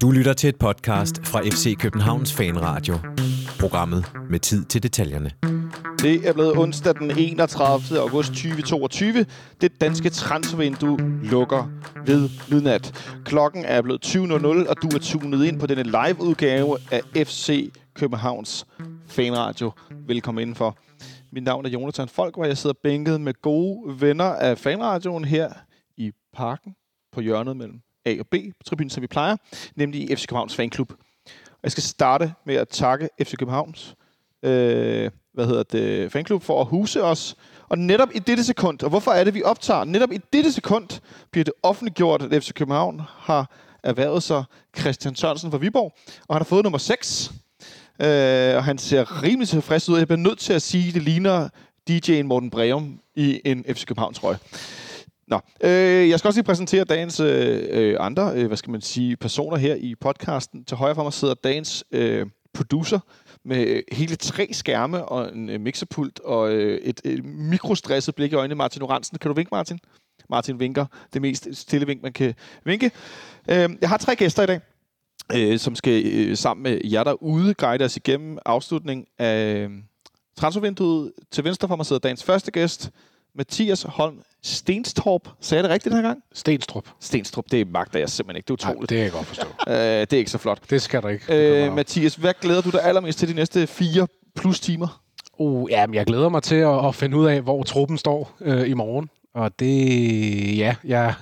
Du lytter til et podcast fra FC Københavns Fanradio. Programmet med tid til detaljerne. Det er blevet onsdag den 31. august 2022. Det danske transfervindue lukker ved midnat. Klokken er blevet 20.00, og du er tunet ind på denne live-udgave af FC Københavns Fanradio. Velkommen indenfor. Mit navn er Jonathan Folk, og jeg sidder bænket med gode venner af Fanradioen her i parken på hjørnet mellem A og B, på tribunen, som vi plejer, nemlig i FC Københavns Fanklub. Og jeg skal starte med at takke FC Københavns øh, hvad hedder det, fanklub for at huse os. Og netop i dette sekund, og hvorfor er det, vi optager? Netop i dette sekund bliver det offentliggjort, at FC København har erhvervet sig Christian Sørensen fra Viborg, og han har fået nummer 6. Øh, og han ser rimelig tilfreds ud. Jeg bliver nødt til at sige, at det ligner DJ'en Morten Breum i en FC København-trøje. Nå, øh, jeg skal også lige præsentere dagens øh, øh, andre, øh, hvad skal man sige, personer her i podcasten. Til højre for mig sidder dagens øh, producer med øh, hele tre skærme og en øh, mixerpult og øh, et, et mikrostresset blik i øjnene. Martin Oransen, kan du vinke, Martin? Martin vinker. Det mest stille vink, man kan vinke. Øh, jeg har tre gæster i dag øh, som skal øh, sammen med jer derude guide os igennem afslutning af øh, transfervinduet. Til venstre for mig sidder dagens første gæst, Mathias Holm Stenstrup. Sagde jeg det rigtigt den her gang? Stenstrup. Stenstrup, det magter jeg simpelthen ikke. Det er utroligt. Nej, det kan jeg godt forstå. Øh, det er ikke så flot. Det skal der ikke. Øh, Mathias, hvad glæder du dig allermest til de næste fire plus timer? Uh, jamen, jeg glæder mig til at, at finde ud af, hvor truppen står øh, i morgen. Og det, ja, jeg,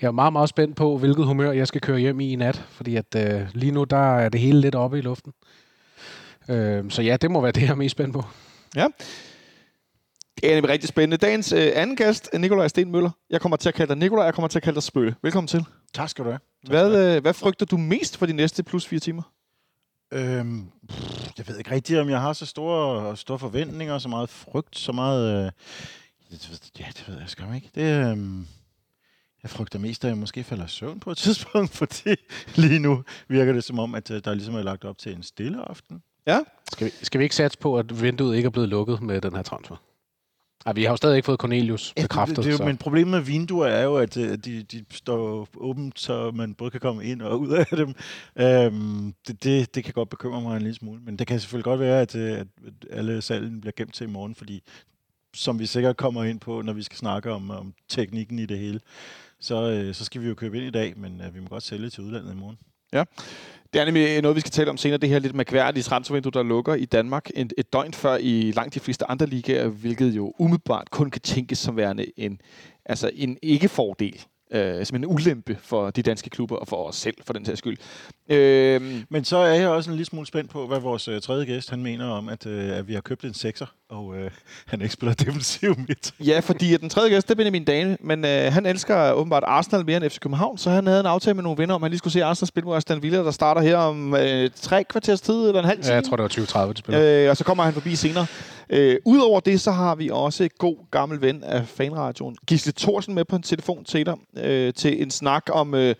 jeg er meget, meget spændt på, hvilket humør jeg skal køre hjem i i nat. Fordi at øh, lige nu, der er det hele lidt oppe i luften. Øh, så ja, det må være det, jeg er mest spændt på. Ja. Det er nemlig rigtig spændende. Dagens øh, anden gæst Nikolaj Sten Møller. Jeg kommer til at kalde dig Nikolaj, jeg kommer til at kalde dig Spøge. Velkommen til. Tak skal du have. Hvad, øh, hvad frygter du mest for de næste plus fire timer? Øhm, pff, jeg ved ikke rigtigt, om jeg har så store, store forventninger, så meget frygt, så meget... Øh, ja, det ved jeg sgu ikke. Det, øh, jeg frygter mest, at jeg måske falder i søvn på et tidspunkt, fordi lige nu virker det som om, at øh, der ligesom er lagt op til en stille aften. Ja. Skal vi, skal vi ikke satse på, at vinduet ikke er blevet lukket med den her transfer? Ej, vi har jo stadig ikke fået Cornelius bekræftet. det, det er jo, så. men problemet med vinduer er jo, at øh, de, de står åbent, så man både kan komme ind og ud af dem. Øhm, det, det, det kan godt bekymre mig en lille smule, men det kan selvfølgelig godt være, at, øh, at alle salgen bliver gemt til i morgen, fordi som vi sikkert kommer ind på, når vi skal snakke om, om teknikken i det hele, så, øh, så skal vi jo købe ind i dag, men øh, vi må godt sælge til udlandet i morgen. Ja. Det er nemlig noget, vi skal tale om senere. Det her lidt mærkværdige transfervindue, der lukker i Danmark et, et døgn før i langt de fleste andre ligaer, hvilket jo umiddelbart kun kan tænkes som værende en, altså en ikke-fordel. Øh, som en ulempe for de danske klubber og for os selv, for den sags skyld. Øh, Men så er jeg også en lille smule spændt på, hvad vores øh, tredje gæst han mener om, at, øh, at vi har købt en sekser, og øh, han ikke spiller defensiv midt. Ja, fordi at den tredje gæst, det er Benjamin Dane, men øh, han elsker åbenbart Arsenal mere end FC København, så han havde en aftale med nogle venner om, at han lige skulle se Arsenal spille mod Aston Villa, der starter her om øh, tre kvarters tid, eller en halv time. Ja, jeg tror, det var 2030, det spiller. Øh, og så kommer han forbi senere. Øh, Udover det, så har vi også et god gammel ven af fanradioen, Gisle Thorsen, med på en telefon til dig, øh, til en snak om øh,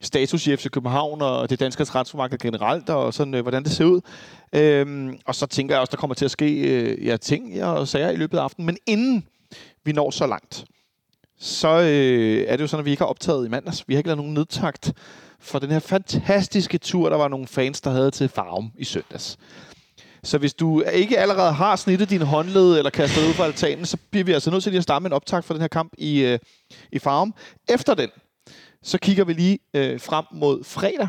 status i FC København og det danske transfermarked generelt, og sådan, øh, hvordan det ser ud. Øh, og så tænker jeg også, der kommer til at ske øh, ja, ting og sager i løbet af aftenen. Men inden vi når så langt, så øh, er det jo sådan, at vi ikke har optaget i mandags. Vi har ikke lavet nogen nedtagt for den her fantastiske tur, der var nogle fans, der havde til Farum i søndags. Så hvis du ikke allerede har snittet din håndled eller kastet ud fra altanen, så bliver vi altså nødt til lige at starte med en optag for den her kamp i, øh, i Farum. Efter den, så kigger vi lige øh, frem mod fredag,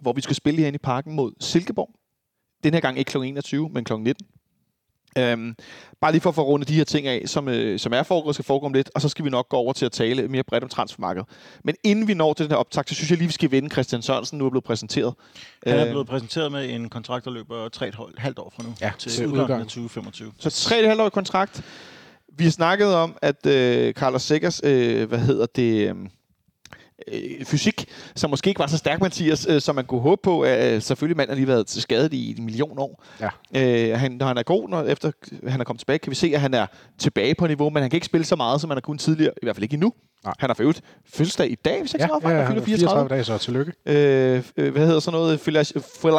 hvor vi skal spille herinde i parken mod Silkeborg. Den her gang ikke kl. 21, men kl. 19. Øhm, bare lige for at få rundet de her ting af, som, øh, som er foregået, skal foregå om lidt, og så skal vi nok gå over til at tale mere bredt om transfermarkedet. Men inden vi når til den her optag, så synes jeg lige, vi skal vende Christian Sørensen, nu er blevet præsenteret. Han er Øh, blevet præsenteret med en kontrakt, der løber 3,5 år fra nu, Ja, til til udgangen af 2025. Så 3,5 år kontrakt. Vi har snakket om, at øh, Carlos Sækkers, øh, hvad hedder det, øh, øh, fysik, som måske ikke var så stærk, Mathias, øh, som man kunne håbe på. Øh, selvfølgelig manden har lige været til skade i en million år. Ja. Øh, han, når han er god, når efter han er kommet tilbage, kan vi se, at han er tilbage på niveau, men han kan ikke spille så meget, som han har kunnet tidligere, i hvert fald ikke endnu. Nej. Han har for øvrigt fødselsdag i dag, hvis jeg Ja, ikke tager ja, fejl. han er fylder 34 34. dage, så tillykke. Øh, øh, hvad hedder sådan noget?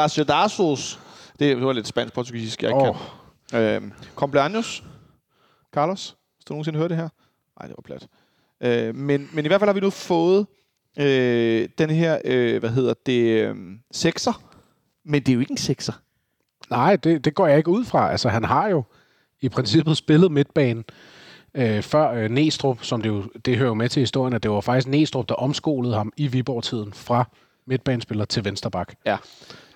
Felicidasos. Det var lidt spansk-portugisisk, jeg ikke Åh. kan. Øh, Compleaños. Carlos. Har du nogensinde hørt det her? Nej, det var plat. Øh, men, men i hvert fald har vi nu fået øh, den her, øh, hvad hedder det, øh, sekser. Men det er jo ikke en sekser. Nej, det, det går jeg ikke ud fra. Altså, han har jo i princippet spillet midtbanen øh, før øh, Næstrup, som det jo det hører jo med til historien, at det var faktisk Næstrup, der omskolede ham i Viborg-tiden fra midtbanespiller til vensterbak. Ja.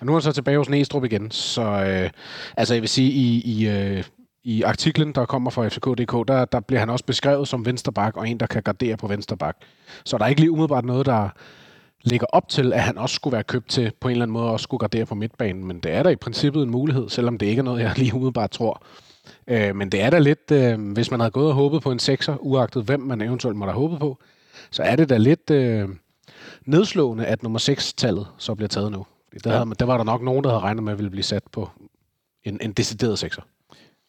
Og nu er han så tilbage hos Næstrup igen, så øh, altså jeg vil sige, i, i, øh, i artiklen, der kommer fra FCK.dk, der, der bliver han også beskrevet som vensterbak, og en, der kan gardere på vensterbak. Så der er ikke lige umiddelbart noget, der ligger op til, at han også skulle være købt til på en eller anden måde også skulle gardere på midtbanen. Men det er da i princippet en mulighed, selvom det ikke er noget, jeg lige umiddelbart tror. Øh, men det er da lidt, øh, hvis man havde gået og håbet på en sekser, uagtet hvem man eventuelt måtte have håbet på, så er det da lidt øh, nedslående, at nummer 6-tallet så bliver taget nu. Der, Ja. havde, der var der nok nogen, der havde regnet med, at ville blive sat på en, en decideret sekser.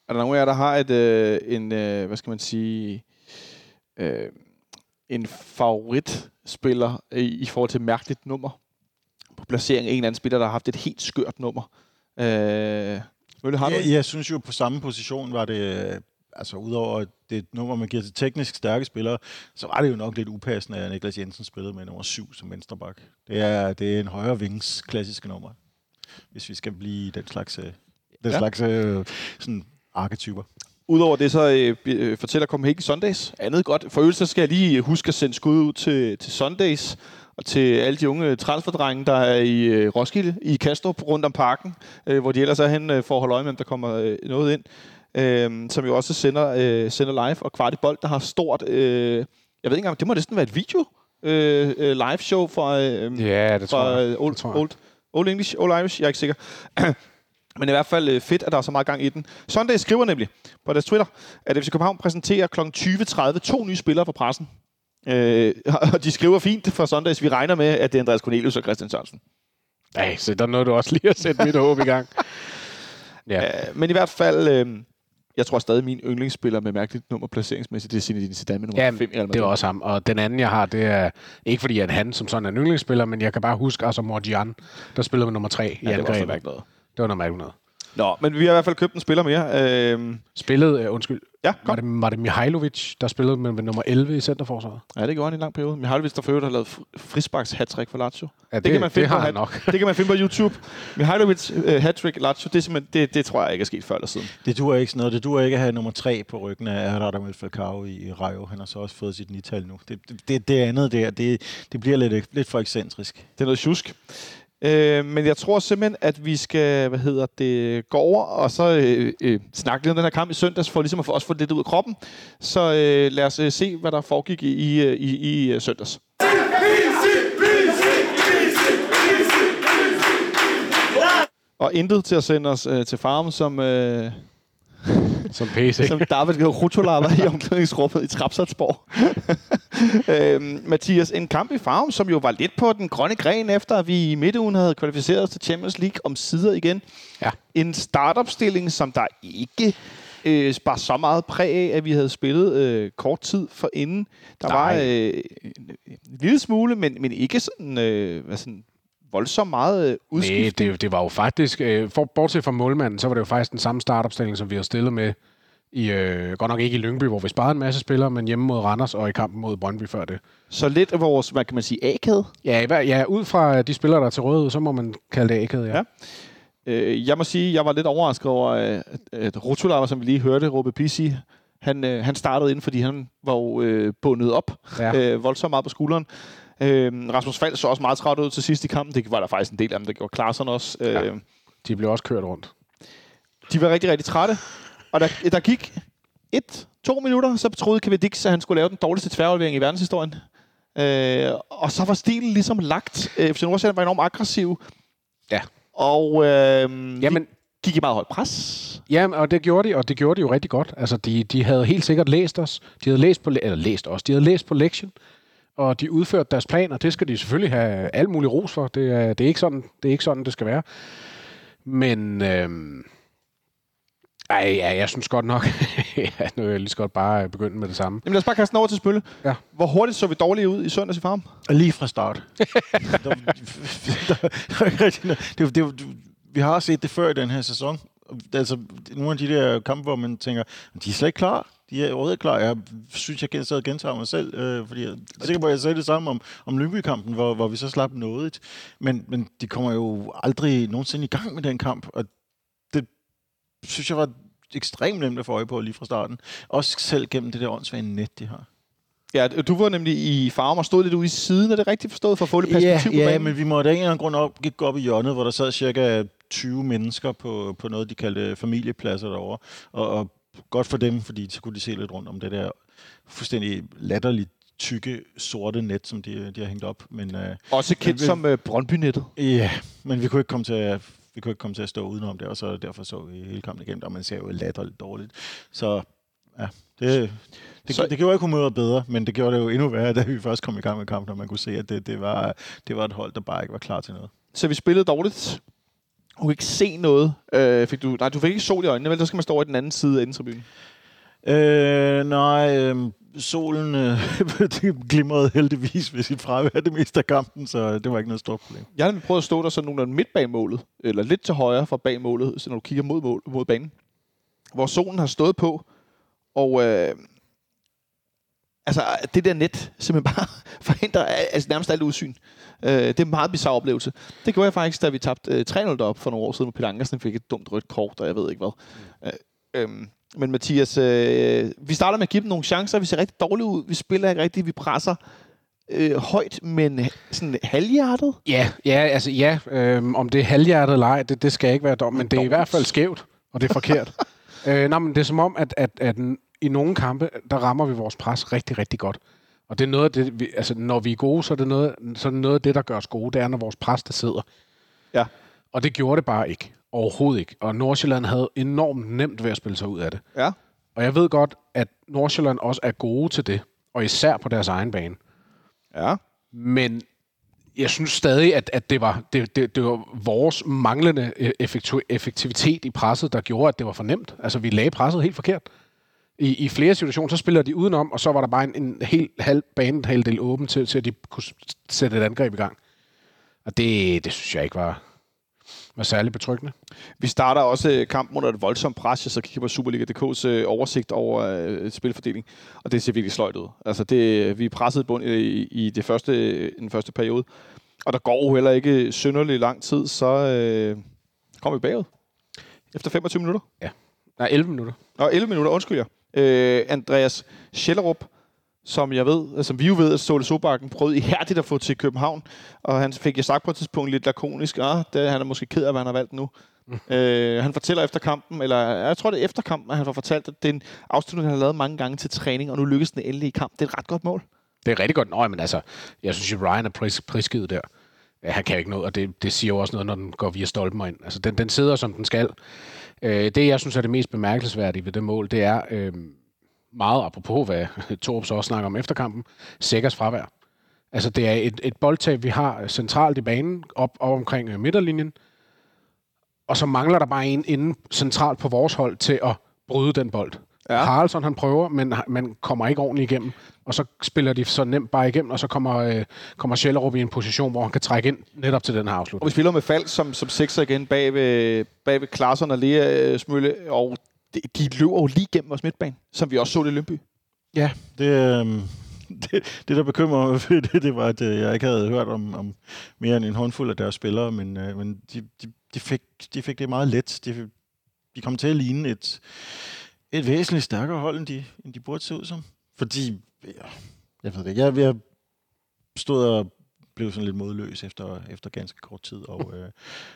Er der nogen af jer, der har et, øh, en, øh, hvad skal man sige, øh, en favoritspiller i, i forhold til mærkeligt nummer? På placering af en eller anden spiller, der har haft et helt skørt nummer. Øh, Mølle, har du? Jeg, jeg synes jo, på samme position var det, øh, altså udover at det er et nummer, man giver til teknisk stærke spillere, så var det jo nok lidt upassende, at Niklas Jensen spillede med nummer 7 som vensterbak. Det er, det er en højre vings klassiske nummer, hvis vi skal blive den slags, øh, den Ja. ja. slags øh, sådan arketyper. Udover det, så øh, øh, fortæller Copenhagen Sundays andet godt. For øvrigt, så skal jeg lige huske at sende skud ud til, til Sundays og til alle de unge transferdrenge, der er i øh, Roskilde, i Kastrup, rundt om parken, øh, hvor de ellers er hen øh, for at holde øje med, om der kommer øh, noget ind, øh, som jo også sender, øh, sender live. Og Kvart i Bold, der har stort, øh, jeg ved ikke engang, det må næsten være et video, øh, øh, live show fra, øh, Ja, det tror fra jeg. øh, old, Det tror jeg. old, old English, Old Irish, jeg er ikke sikker. Men i hvert fald øh, fedt, at der er så meget gang i den. Sunday skriver nemlig på deres Twitter, at FC København præsenterer kl. 20.30 to nye spillere for pressen. Øh, og de skriver fint for Sundays. Vi regner med, at det er Andreas Cornelius og Christian Sørensen. Nej, så der nåede du også lige at sætte mit håb i gang. Ja. Øh, men i hvert fald, øh, jeg tror stadig, min yndlingsspiller med mærkeligt nummer placeringsmæssigt, det er Zinedine Zidane med nummer Ja, 5 i Real det er også ham. Og den anden, jeg har, det er ikke fordi, at han som sådan er en yndlingsspiller, men jeg kan bare huske altså Morgian, der spillede med nummer 3 i ja, også angrebet. Det var noget mærkeligt noget. Nå, men vi har i hvert fald købt en spiller mere. Øh, Spillede, uh, undskyld, ja, var kom. det, var det Mihailovic, der spillede med, med nummer 11 i centerforsvaret? Ja, det gjorde han i en lang periode. Mihailovic, der for øvrigt har lavet fr- frisbaks hat for Lazio. Ja, Det kan man finde det har på han hat- nok. Det kan man finde på YouTube. Mihailovic uh, hat-trick Lazio, det, er det, det tror jeg ikke er sket før eller siden. Det duer ikke sådan noget. Det duer ikke at have nummer 3 på ryggen af Radamel Falcao i i Rayo. Han har så også fået sit nital nu. Det, det, det, det andet der, det, det bliver lidt, lidt for ekscentrisk. Det er noget tjusk. Øh, men jeg tror simpelthen, at vi skal hvad hedder det, gå over og så øh, øh, snakke lidt om den her kamp i søndags, for ligesom at få, også få det lidt ud af kroppen. Så øh, lad os øh, se, hvad der foregik i, i, øh, i, i øh, søndags. Og intet til at sende os øh, til farmen, som, øh, som PC. som David Rutola var i omklædningsrummet i Trapsatsborg. øhm, Mathias, en kamp i farven, som jo var lidt på den grønne gren, efter at vi i midtugen havde kvalificeret os til Champions League om sider igen. Ja. En startopstilling, som der ikke øh, bar så meget præg af, at vi havde spillet øh, kort tid for inden. Der Nej. var øh, en, en lille smule, men, men ikke sådan, øh, hvad sådan voldsomt meget øh, udskift. Nej, det, det var jo faktisk, øh, for, bortset fra målmanden, så var det jo faktisk den samme startopstilling, som vi har stillet med i, øh, godt nok ikke i Lyngby, hvor vi sparede en masse spillere, men hjemme mod Randers og i kampen mod Brøndby før det. Så lidt af vores, hvad kan man sige, A-kæde. Ja, ja ud fra de spillere, der er til rådighed, så må man kalde det ægget, ja. Ja. Øh, jeg må sige, jeg var lidt overrasket over, øh, at, at Rotulava, som vi lige hørte, Råbe Pisi, han, øh, han startede ind, fordi han var jo øh, bundet op ja. øh, voldsomt meget på skulderen. Øh, Rasmus Fald så også meget træt ud til sidst i kampen. Det var der faktisk en del af dem, der gjorde Klaarsson også. Øh, Ja. De blev også kørt rundt. De var rigtig, rigtig trætte. Og der, der gik et, to minutter, så troede Kevin Dix, at han skulle lave den dårligste tværaflevering i verdenshistorien. Øh, og så var stilen ligesom lagt. Øh, FC Nordsjælland var enormt aggressiv. Ja. Og øh, Jamen, gik i meget højt pres. Ja, og det gjorde de, og det gjorde de jo rigtig godt. Altså, de, de havde helt sikkert læst os. De havde læst på, le- eller læst os. De havde læst på lektion, og de udførte deres planer. Det skal de selvfølgelig have alt muligt ros for. Det er, det er, ikke, sådan, det er ikke sådan, det skal være. Men, øhm, ej, ja, jeg synes godt nok, ja, nu er jeg lige så godt bare begynde med det samme. Jamen lad os bare kaste den over til Spølle. Ja. Hvor hurtigt så vi dårlige ud i søndags i farm? Lige fra start. er det, det, det, vi har set det før i den her sæson. Altså, nogle af de der kampe, hvor man tænker, de er slet ikke klar. De er overhovedet klar. Jeg synes, jeg sad og gentager mig selv, øh, fordi jeg er sikker på, at jeg sagde det samme om, om Lyngby-kampen, hvor, hvor vi så slap noget. Men, men de kommer jo aldrig nogensinde i gang med den kamp, og det synes jeg var ekstremt nemt at få øje på lige fra starten. Også selv gennem det der åndssvage net, de har. Ja, du var nemlig i farm og stod lidt ude i siden, er det rigtigt forstået, for at få lidt perspektiv ja, på ja, banen? men vi måtte af en eller anden grund op, gå op i hjørnet, hvor der sad cirka 20 mennesker på, på noget, de kaldte familiepladser derovre. Og, og godt for dem, fordi så kunne de se lidt rundt om det der fuldstændig latterligt tykke, sorte net, som de, de har hængt op. Men, uh, Også kendt men- som uh, Brøndby-nettet. ja, men vi kunne ikke komme til at vi kunne ikke komme til at stå udenom det, og så derfor så vi hele kampen igennem, og man ser jo latterligt dårligt. Så ja, det, det, Så- det gjorde ikke humøret bedre, men det gjorde det jo endnu værre, da vi først kom i gang med kampen, og man kunne se, at det, det, var, det var et hold, der bare ikke var klar til noget. Så vi spillede dårligt. Du kunne ikke se noget. Øh, fik du, nej, du fik ikke sol i øjnene, vel? Så skal man stå over i den anden side af indtribunen. Øh, nej, øh, solen øh, glimrede heldigvis ved sit fravær det meste af kampen, så det var ikke noget stort problem. Jeg har prøvet at stå der sådan nogenlunde midt bag målet, eller lidt til højre fra bag målet, så når du kigger mod, mål, mod banen, hvor solen har stået på, og øh, altså det der net simpelthen bare forhindrer altså, nærmest alt udsyn. Øh, det er en meget bizarre oplevelse. Det gjorde jeg faktisk, da vi tabte øh, 3-0 derop for nogle år siden, hvor Peter Ankersen fik et dumt rødt kort, og jeg ved ikke hvad. Øh, øhm, men Mathias, øh, vi starter med at give dem nogle chancer. Vi ser rigtig dårligt ud. Vi spiller ikke rigtigt. Vi presser øh, højt, men sådan halvhjertet. Ja, ja, altså ja, øhm, om det er halvhjertet eller ej, det, det skal ikke være dom, men det er i hvert fald skævt, og det er forkert. øh, nej, men det er som om, at, at, at i nogle kampe, der rammer vi vores pres rigtig, rigtig godt. Og det er noget af det, vi, altså når vi er gode, så er det noget, så er det noget af det, der gør os gode, det er, når vores pres, der sidder. Ja. Og det gjorde det bare ikke. Overhovedet ikke. Og Nordsjælland havde enormt nemt ved at spille sig ud af det. Ja. Og jeg ved godt, at Nordsjælland også er gode til det, og især på deres egen bane. Ja. Men jeg synes stadig, at, at det, var, det, det, det var vores manglende effektu- effektivitet i presset, der gjorde, at det var for nemt. Altså, vi lagde presset helt forkert. I, I flere situationer, så spiller de udenom, og så var der bare en, en helt halv bane, en halv del åben til, til, at de kunne sætte et angreb i gang. Og det, det synes jeg ikke var, var særlig betryggende. Vi starter også øh, kampen under et voldsomt pres. Jeg så kigger på Superliga.dk's øh, oversigt over øh, spilfordeling, og det ser virkelig sløjt ud. Altså det, vi er presset i bund i, i det første, den første periode, og der går jo heller ikke synderlig lang tid, så øh, kommer vi bagud. Efter 25 minutter. Nej, 11 minutter. Og 11 minutter, undskyld jer. Øh, Andreas Schellerup, som jeg ved, altså, som vi jo ved, at Ståle Sobakken prøvede ihærdigt at få til København, og han fik jeg sagt på et tidspunkt lidt lakonisk, ah, det, han er måske ked af, hvad han har valgt nu. øh, han fortæller efter kampen, eller jeg tror det er efter kampen, at han får fortalt, at det er en afslutning, han har lavet mange gange til træning, og nu lykkes den endelig i kamp. Det er et ret godt mål. Det er rigtig godt. Nå, men altså, jeg synes jo, Ryan er pris, prisgivet der. Ja, han kan ikke noget, og det, det siger jo også noget, når den går via stolpen og ind. Altså, den, den sidder, som den skal. Øh, det, jeg synes er det mest bemærkelsesværdige ved det mål, det er øh, meget apropos, hvad Torp så også snakker om efter kampen, Sækkers fravær. Altså, det er et, et boldtag, vi har centralt i banen, op, op omkring øh, midterlinjen, og så mangler der bare en inde centralt på vores hold til at bryde den bold. Ja. Haraldsson han prøver, men man kommer ikke ordentligt igennem. Og så spiller de så nemt bare igennem, og så kommer, øh, kommer Schellerup i en position, hvor han kan trække ind netop til den her Og afslutning. vi spiller med Falk som, som sekser igen bag ved, bag ved Klaarsson og Lea øh, Smølle, og de, de løber jo lige gennem vores midtbane, som vi også så det i Lønby. Ja, det, øh, det, det der bekymrer mig ved det, det var, at øh, jeg ikke havde hørt om, om mere end en håndfuld af deres spillere, men, øh, men de, de, de, fik, de fik det meget let. De, de kom til at ligne et, et væsentligt stærkere hold, end de, end de burde se ud som. Fordi, ja, jeg ved det ikke, jeg, jeg stod og blev sådan lidt modløs efter, efter ganske kort tid, og, øh,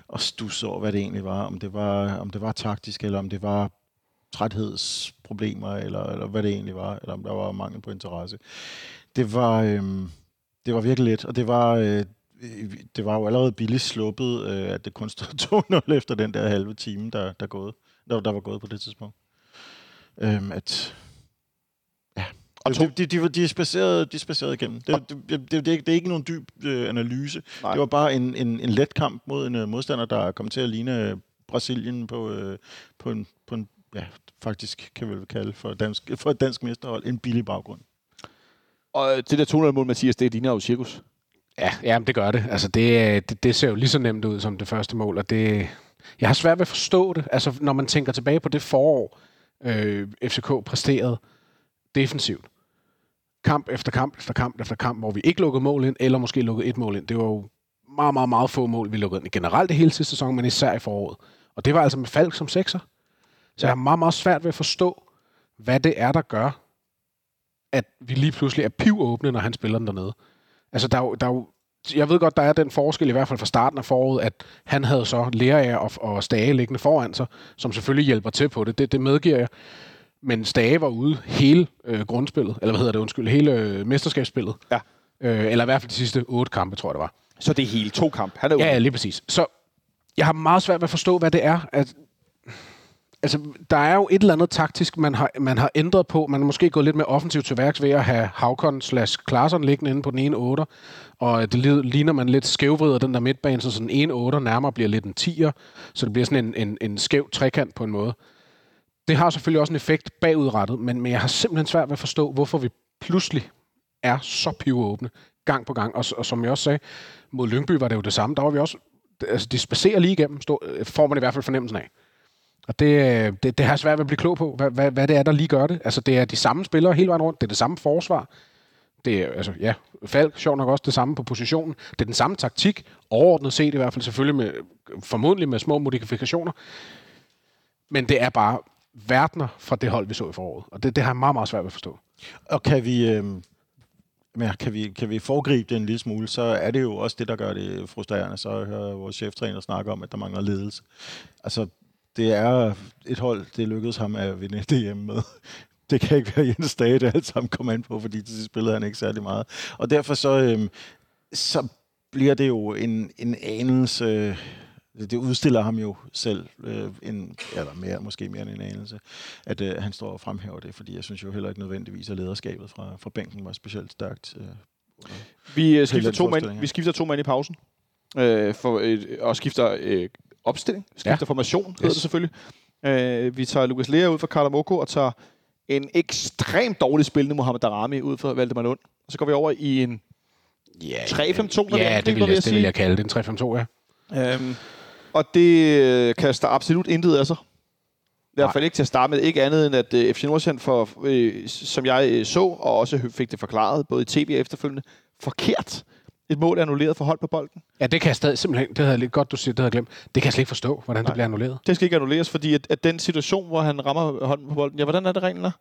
og stussede over, hvad det egentlig var. Om det var, om det var taktisk, eller om det var træthedsproblemer, eller, eller hvad det egentlig var, eller om der var mangel på interesse. Det var, øhm, det var virkelig let, og det var, øh, det var jo allerede billigt sluppet, øh, at det kun stod 2-0 efter den der halve time, der, der, gået, der, der var gået på det tidspunkt. Øhm, at, ja. Og de, de, de, de, er spaceret, de er spaceret igennem. Det, det, det, det, det, er ikke- det er ikke nogen dyb øh, analyse. Nej. Det var bare en, en, en let kamp mod en uh, modstander, der kom til at ligne øh, Brasilien på, øh, på, en, på en, ja, faktisk kan vi vel kalde for, dansk, for et dansk mesterhold, en billig baggrund. Og øh, det der 200-mål, Mathias, det ligner jo cirkus. Ja, ja det gør det. Altså, det, øh, det, det ser jo lige så nemt ud som det første mål, og det, jeg har svært ved at forstå det. Altså, når man tænker tilbage på det forår, øh, FCK præsterede, defensivt. Kamp efter kamp efter kamp efter kamp, hvor vi ikke lukkede mål ind, eller måske lukkede et mål ind. Det var jo meget, meget, meget få mål, vi lukkede ind. Generelt det hele sidste sæson, men især i foråret. Og det var altså med Falk som sekser. Så jeg har meget, meget svært ved at forstå, hvad det er, der gør, at vi lige pludselig er pivåbne, når han spiller den dernede. Altså, der er jo, der er jo jeg ved godt, der er den forskel, i hvert fald fra starten af foråret, at han havde så lærer og, og Stage liggende foran sig, som selvfølgelig hjælper til på det. Det, det medgiver jeg. Men Stage var ude hele øh, grundspillet, eller hvad hedder det, undskyld, hele øh, mesterskabsspillet. Ja. Øh, eller i hvert fald de sidste otte kampe, tror jeg det var. Så det er hele to kamp. Han er ude. ja, lige præcis. Så jeg har meget svært ved at forstå, hvad det er. At, altså, der er jo et eller andet taktisk, man har, man har ændret på. Man har måske gået lidt mere offensivt til værks ved at have Havkon slash Klarsson liggende inde på den ene 8. Og det ligner man lidt skævvrider den der midtbane, så sådan en 8 nærmere bliver lidt en 10'er. Så det bliver sådan en, en, en skæv trekant på en måde. Det har selvfølgelig også en effekt bagudrettet, men, men jeg har simpelthen svært ved at forstå, hvorfor vi pludselig er så pivåbne gang på gang. Og, og som jeg også sagde, mod Lyngby var det jo det samme. Der var vi også, altså de spacerer lige igennem, stå, får man i hvert fald fornemmelsen af. Og det, øh, det, det har svært ved at blive klog på, hvad, hvad, hvad det er, der lige gør det. Altså det er de samme spillere hele vejen rundt, det er det samme forsvar. Det er, altså, ja, Falk, sjovt nok også det samme på positionen. Det er den samme taktik, overordnet set i hvert fald, selvfølgelig med, formodentlig med små modifikationer. Men det er bare verdener fra det hold, vi så i foråret. Og det, det har jeg meget, meget svært ved at forstå. Og kan vi, øh, men kan vi, kan vi foregribe det en lille smule, så er det jo også det, der gør det frustrerende. Så hører vores cheftræner snakke om, at der mangler ledelse. Altså, det er et hold, det lykkedes ham at vinde DM med. Det kan ikke være Jens Dage, det alt sammen kommer ind på, fordi til spillede han ikke særlig meget. Og derfor så, øhm, så bliver det jo en, en anelse... Øh, det udstiller ham jo selv, øh, en, eller mere, måske mere end en anelse, at øh, han står og fremhæver det, fordi jeg synes jo heller ikke nødvendigvis, at lederskabet fra, fra bænken var specielt stærkt. Øh, Vi, øh, skifter to mand, vi skifter to mand i pausen. Øh, for, øh, og skifter øh, opstilling. Skifter ja. formation, hedder Yes. det selvfølgelig. Øh, vi tager Lukas Lea ud fra Kalamoko og tager en ekstremt dårlig spillende Mohamed Darami ud fra Valdemar Lund. Og så går vi over i en Ja, 3-5-2, når vi Ja, angriber, det vil, jeg, jeg det vil jeg kalde det. En 3-5-2, ja. Øhm, og det øh, kaster absolut intet af sig. I hvert fald ikke til at starte med. Ikke andet end, at øh, FC Nordsjælland, for, øh, som jeg øh, så, og også fik det forklaret, både i tv og efterfølgende, forkert. Et mål er annulleret for hold på bolden. Ja, det kan jeg stadig simpelthen... Det havde jeg lidt godt, du siger, det havde jeg glemt. Det kan jeg slet ikke forstå, hvordan Nej. det bliver annulleret. Det skal ikke annulleres, fordi at, at den situation, hvor han rammer hånden på bolden, ja, hvordan er det reglen er?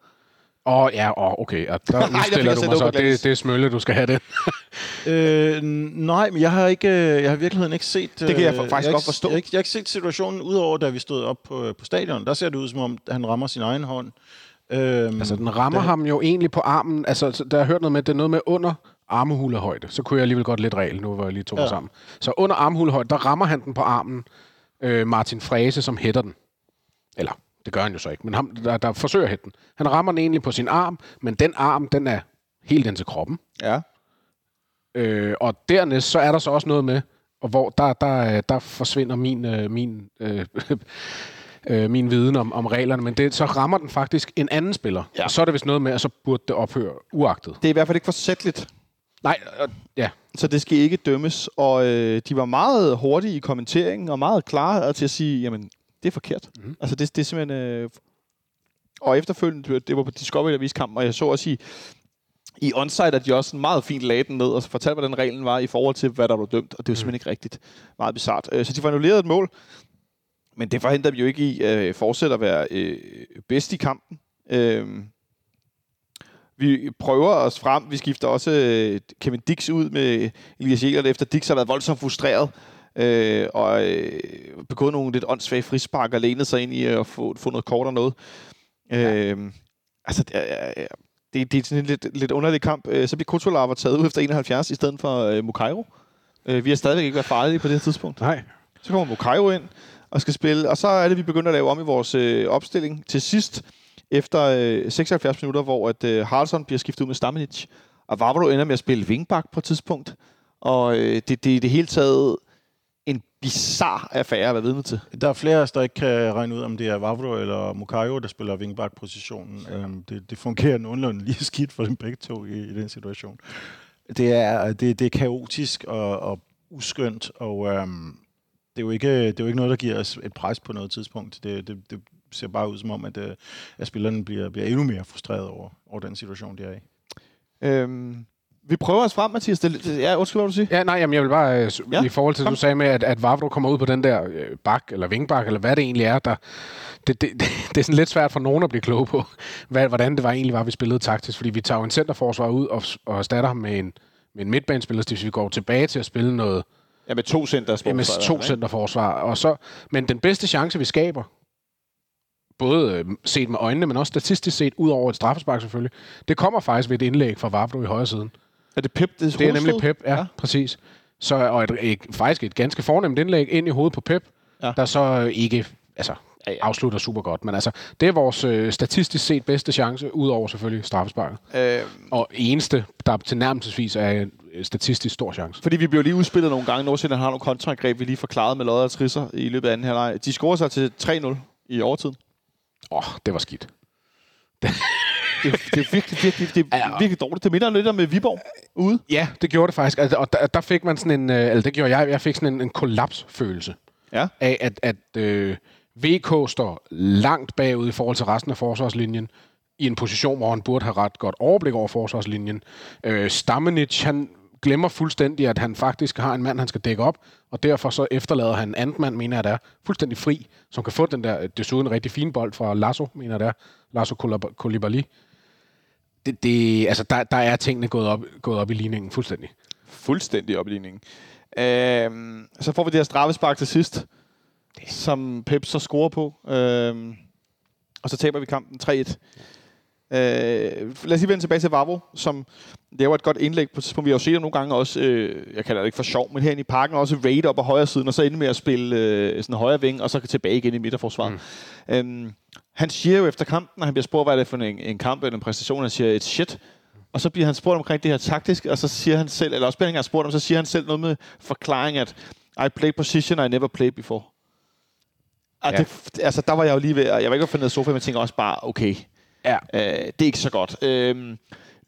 Åh, oh, ja, oh, okay. Og der der fik udstiller jeg du mig så. Det, det er smølle, du skal have det. Øh, nej, men jeg har ikke, øh, jeg har i virkeligheden ikke set... Det kan jeg øh, faktisk jeg godt ikke- forstå. Jeg har, ikke, jeg har ikke set situationen, udover da vi stod op på, på stadion. Der ser det ud, som om han rammer sin egen hånd. Øhm, Altså, den rammer det- ham jo egentlig på armen. Altså, så- der har jeg hørt noget med, at det er noget med under armehulehøjde. Så kunne jeg alligevel godt lidt regel, nu var jeg lige to ja. Sammen. Så under armehulehøjde, der rammer han den på armen. Øh, Martin Frese, som hætter den. Eller, det gør han jo så ikke, men ham, der, der forsøger at hætte den. Han rammer den egentlig på sin arm, men den arm, den er helt ind til kroppen. Ja. Øh, og dernæst, så er der så også noget med, og hvor der, der, der forsvinder min, øh, min, øh, øh, min viden om, om reglerne, men det, så rammer den faktisk en anden spiller. Ja. Og så er det vist noget med, at så burde det ophøre uagtet. Det er i hvert fald ikke forsætligt, Nej, øh, ja. så det skal ikke dømmes. Og øh, de var meget hurtige i kommenteringen, og meget klare til at sige, jamen, det er forkert. Mhm. Mm. Altså, det, det er simpelthen... Øh, og efterfølgende, det var på Discovery, der viste kampen, og jeg så også i, i onside, at de også meget fint lagde den ned, og fortalte, hvordan reglen var i forhold til, hvad der var dømt, og det var simpelthen ikke rigtigt. Meget bizart. Øh, så de får annulleret et mål, men det forhindrer dem jo ikke i at fortsætte at være øh, bedst i kampen. Vi prøver os frem. Vi skifter også øh, Kevin Dix ud med Elias Jægert, efter Dix har været voldsomt frustreret øh, og øh, begået nogle lidt åndssvage frispark og lænet sig ind i at få, få noget kort og noget. Ja. Øh, altså, det er, det, det er sådan en lidt, lidt underlig kamp. Øh, så bliver Kutsulava taget ud efter 71 i stedet for øh, Mukairo. Øh, vi har stadigvæk ikke været farlige på det her tidspunkt. Nej. Så kommer Mukairo ind og skal spille, og så er det, vi begynder at lave om i vores øh, opstilling til sidst, efter øh, 76 minutter, hvor at, øh, Haraldsson bliver skiftet ud med Stamenic, og Vavro ender med at spille wingback på et tidspunkt. Og øh, det, det er i det hele taget en bizarre affære at være vidne til. Der er flere af os, der ikke kan regne ud, om det er Vavro eller Mukayo, der spiller wingback-positionen. Øhm, det, det fungerer nogenlunde lige skidt for dem begge to i, i den situation. Det er, det, det er kaotisk og, og uskyndt, og øhm, det, er jo ikke, det er jo ikke noget, der giver os et pres på noget tidspunkt. Det, det, det ser bare ud som om, at, øh, at spillerne bliver, bliver endnu mere frustreret over, over den situation, de er i. Øhm, vi prøver os frem, Mathias. Det, det, ja, undskyld, hvad du siger. Ja, nej, jamen, jeg vil bare, øh, Ja, ja, i forhold til, kom. du sagde med, at, at Vavro kommer ud på den der øh, bak, eller vingbak, eller hvad det egentlig er, der, det, det, det, det er sådan lidt svært for nogen at blive kloge på, hvad, hvordan det var egentlig var, vi spillede taktisk, fordi vi tager jo en centerforsvar ud og, og erstatter ham med en, med en midtbanespiller, så hvis vi går tilbage til at spille noget Ja, med to center med to centerforsvar, og så, men den bedste chance, vi skaber, både øh, set med øjnene, men også statistisk set, ud over et straffespark selvfølgelig, det kommer faktisk ved et indlæg fra Vavro i højre siden. Er det Pep? Det, Det er nemlig? Pep, ja, ja. præcis. Så, og et, et, faktisk et ganske fornemt indlæg ind i hovedet på Pep, Ja. der så ikke altså, afslutter super godt. Men altså, det er vores øh, statistisk set bedste chance, udover selvfølgelig straffesparket. Øh, Og eneste, der tilnærmelsesvis er en øh, statistisk stor chance. fordi vi blev lige udspillet nogle gange. Nordsjælland har nogle kontraangreb, vi lige forklarede med lodder og trisser i løbet af anden halvleg. De scorer sig til 3-0 i overtiden. Åh, oh, det var skidt. Det, det er virkelig, virkelig, det er Ja. virkelig dårligt. Det minder lidt om øh, Viborg ude. Ja, det gjorde det faktisk. Altså, og der, der fik man sådan en, øh, eller det gjorde jeg, jeg fik sådan en, en kollapsfølelse Ja. af, at, at øh, VK står langt bagud i forhold til resten af forsvarslinjen, i en position, hvor han burde have ret godt overblik over forsvarslinjen. Øh, Stamenic, han glemmer fuldstændig, at han faktisk har en mand, han skal dække op, og derfor så efterlader han en anden mand, mener jeg, der er fuldstændig fri, som kan få den der, øh, desuden en rigtig fin bold fra Lasso, mener jeg, der er. Lasso Koulibaly. Det, det, altså, der, der er tingene gået op, gået op i ligningen fuldstændig. Fuldstændig opligning. Øhm, så får vi det her straffespark til sidst, som Pep så scorer på. Øhm, og så taber vi kampen 3-1. Øh, lad os lige vende tilbage til Vavro, som laver et godt indlæg på et tidspunkt. Vi har jo set nogle gange også, øh, jeg kalder det ikke for sjov, men herinde i parken også raid op på højre siden, og så ende med at spille øh, sådan højre ving, og så tilbage igen i midterforsvaret. Mm. Øhm, han siger jo efter kampen, når han bliver spurgt, hvad er det for en, en kamp eller en præstation, han siger, it's shit. Og så bliver han spurgt omkring det her taktisk, og så siger han selv, eller også bliver han spurgt om, så siger han selv noget med forklaring, at I play position I never played before. Og Ja. det, altså, der var jeg jo lige ved, jeg var ikke faldet ned af sofaen, men jeg tænker også bare, okay, Ja. øh, det er ikke så godt. Øhm,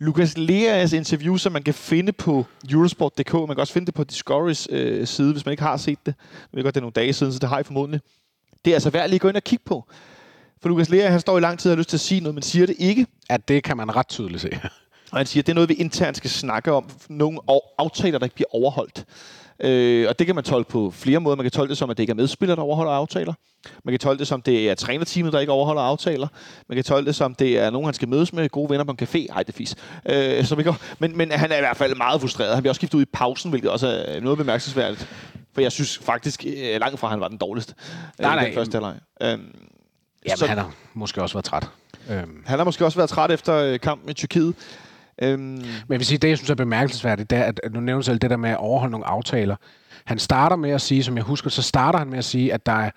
Lukas Leas interview, som man kan finde på Eurosport.dk, man kan også finde det på Discoverys øh, side, hvis man ikke har set det. Jeg ved godt, det er nogle dage siden, så det har I formodentlig. Det er altså værd lige at gå ind og kigge på. For Lukas Lea, han står i lang tid og har lyst til at sige noget, men siger det ikke. At det kan man ret tydeligt se. Og han siger, at det er noget, vi internt skal snakke om. Nogle af- aftaler, der ikke bliver overholdt. Øh, og det kan man tolke på flere måder. Man kan tolke det som, at det ikke er medspillere, der overholder aftaler. Man kan tolke det som, det er trænerteamet, der ikke overholder aftaler. Man kan tolke det som, det er nogen, han skal mødes med, gode venner på en café. Ej, det fis. Øh, så vi går. Men, men han er i hvert fald meget frustreret. Han bliver også skiftet ud i pausen, hvilket også er noget bemærkelsesværdigt. For jeg synes faktisk øh, langt fra, han var den dårligste. øh, Nej, nej. Den første halvleg. Øhm, Jamen, så- han har måske også været træt. Øhm. han har måske også været træt efter øh, kampen i Tyrkiet. Øhm, Men jeg vil sige, det jeg synes er bemærkelsesværdigt, det er, at nu nævner selv det der med at overholde nogle aftaler. Han starter med at sige, som jeg husker, så starter han med at sige, at der, er,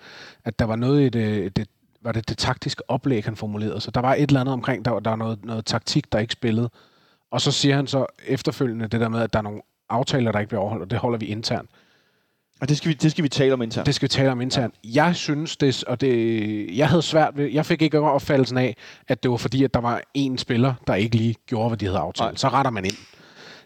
at der var noget i det, det, var det, det taktiske oplæg, han formulerede. Så der var et eller andet omkring, der, var- der var noget, noget taktik, der ikke spillede. Og så siger han så efterfølgende det der med, at der er nogle aftaler, der ikke bliver overholdt, og det holder vi internt og det skal, vi, det skal vi tale om internt. Det skal vi tale om internt. Jeg synes, det, og det, jeg havde svært ved, jeg fik ikke opfattelsen af, at det var fordi, at der var en spiller, der ikke lige gjorde, hvad de havde aftalt. Nej. Så retter man ind.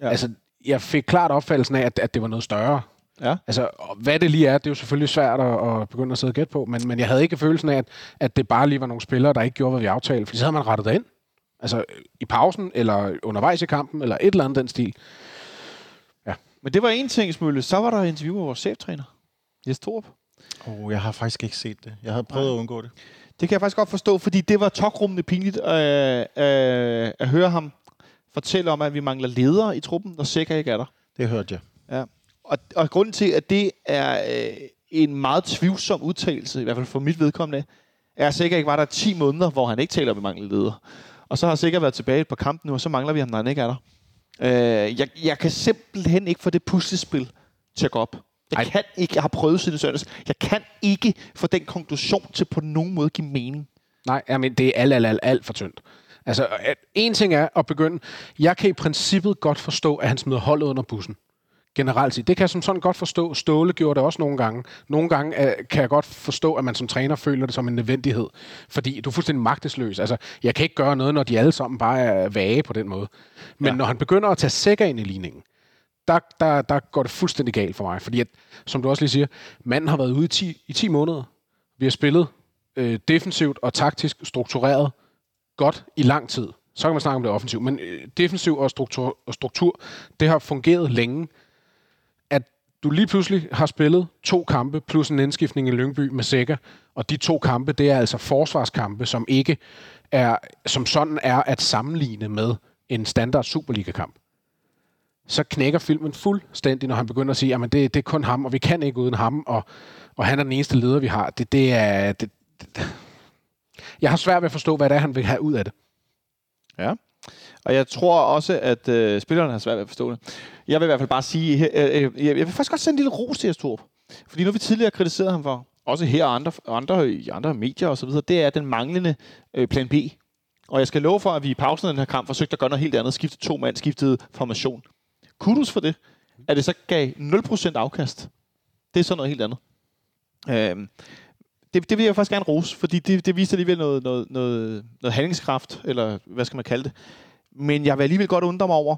Ja. Ja. Altså, jeg fik klart opfattelsen af, at, at det var noget større. Ja. Altså, hvad det lige er, det er jo selvfølgelig svært at, at begynde at sidde og gætte på, men, men jeg havde ikke følelsen af, at, at det bare lige var nogle spillere, der ikke gjorde, hvad vi aftalte, for så havde man rettet det ind. Altså, i pausen, eller undervejs i kampen, eller et eller andet den stil. Men det var en ting, Smølle. Så var der interview med vores cheftræner, Jes Torup. Oh, jeg har faktisk ikke set det. Jeg havde prøvet Nej. at undgå det. Det kan jeg faktisk godt forstå, fordi det var tokrummende pinligt øh, øh, at høre ham fortælle om, at vi mangler ledere i truppen, når Sækker ikke er der. Det hørte jeg. Ja. Og, og grunden til, at det er øh, en meget tvivlsom udtalelse, i hvert fald for mit vedkommende, er, at Sækker ikke var der 10 måneder, hvor han ikke taler om, at vi mangler ledere. Og så har Sækker været tilbage på kampen nu, og så mangler vi ham, når han ikke er der. Øh, jeg, jeg kan simpelthen ikke få det puslespil til at gå op. Jeg Ej. kan ikke, jeg har prøvet siden søndags, jeg kan ikke få den konklusion til på nogen måde give mening. Nej, jamen, det er alt, alt, alt, alt for tyndt. Altså, at- en ting er at begynde... Jeg kan i princippet godt forstå, at han smider holdet under bussen. Generelt set. Det kan jeg som sådan godt forstå. Ståle gjorde det også nogle gange. Nogle gange øh, kan jeg godt forstå, at man som træner føler det som en nødvendighed. Fordi du er fuldstændig magtesløs. Altså, jeg kan ikke gøre noget, når de alle sammen bare er vage på den måde. Men Ja. når han begynder at tage sækker ind i ligningen, der, der, der går det fuldstændig galt for mig. Fordi, at, som du også lige siger, manden har været ude i 10, i 10 måneder. Vi har spillet øh, defensivt og taktisk struktureret godt i lang tid. Så kan man snakke om det offensivt, men øh, defensiv og struktur, og struktur, det har fungeret længe. Du lige pludselig har spillet to kampe plus en indskiftning i Lyngby med Sækker, og de to kampe, det er altså forsvarskampe, som ikke er, som sådan er at sammenligne med en standard Superliga-kamp så knækker filmen fuldstændig, når han begynder at sige, at det, det er kun ham, og vi kan ikke uden ham, og, og han er den eneste leder, vi har. Det, det er... Det, det. Jeg har svært ved at forstå, hvad det er, han vil have ud af det. Ja. Og jeg tror også, at øh, spillerne har svært ved at forstå det. Jeg vil i hvert fald bare sige, øh, øh, jeg vil faktisk godt sende en lille ros til Astrup. Fordi nu vi tidligere kritiseret ham for, også her og andre, andre, i andre medier osv., det er den manglende øh, plan B. Og jeg skal love for, at vi i pausen af den her kamp forsøgte at gøre noget helt andet. Skifte to mand, skiftede formation kudos for det, at det så gav 0% afkast. Det er så noget helt andet. Øhm, det, det vil jeg faktisk gerne rose, fordi det, det viste alligevel noget, noget, noget, noget handlingskraft, eller hvad skal man kalde det. Men jeg vil alligevel godt undre mig over,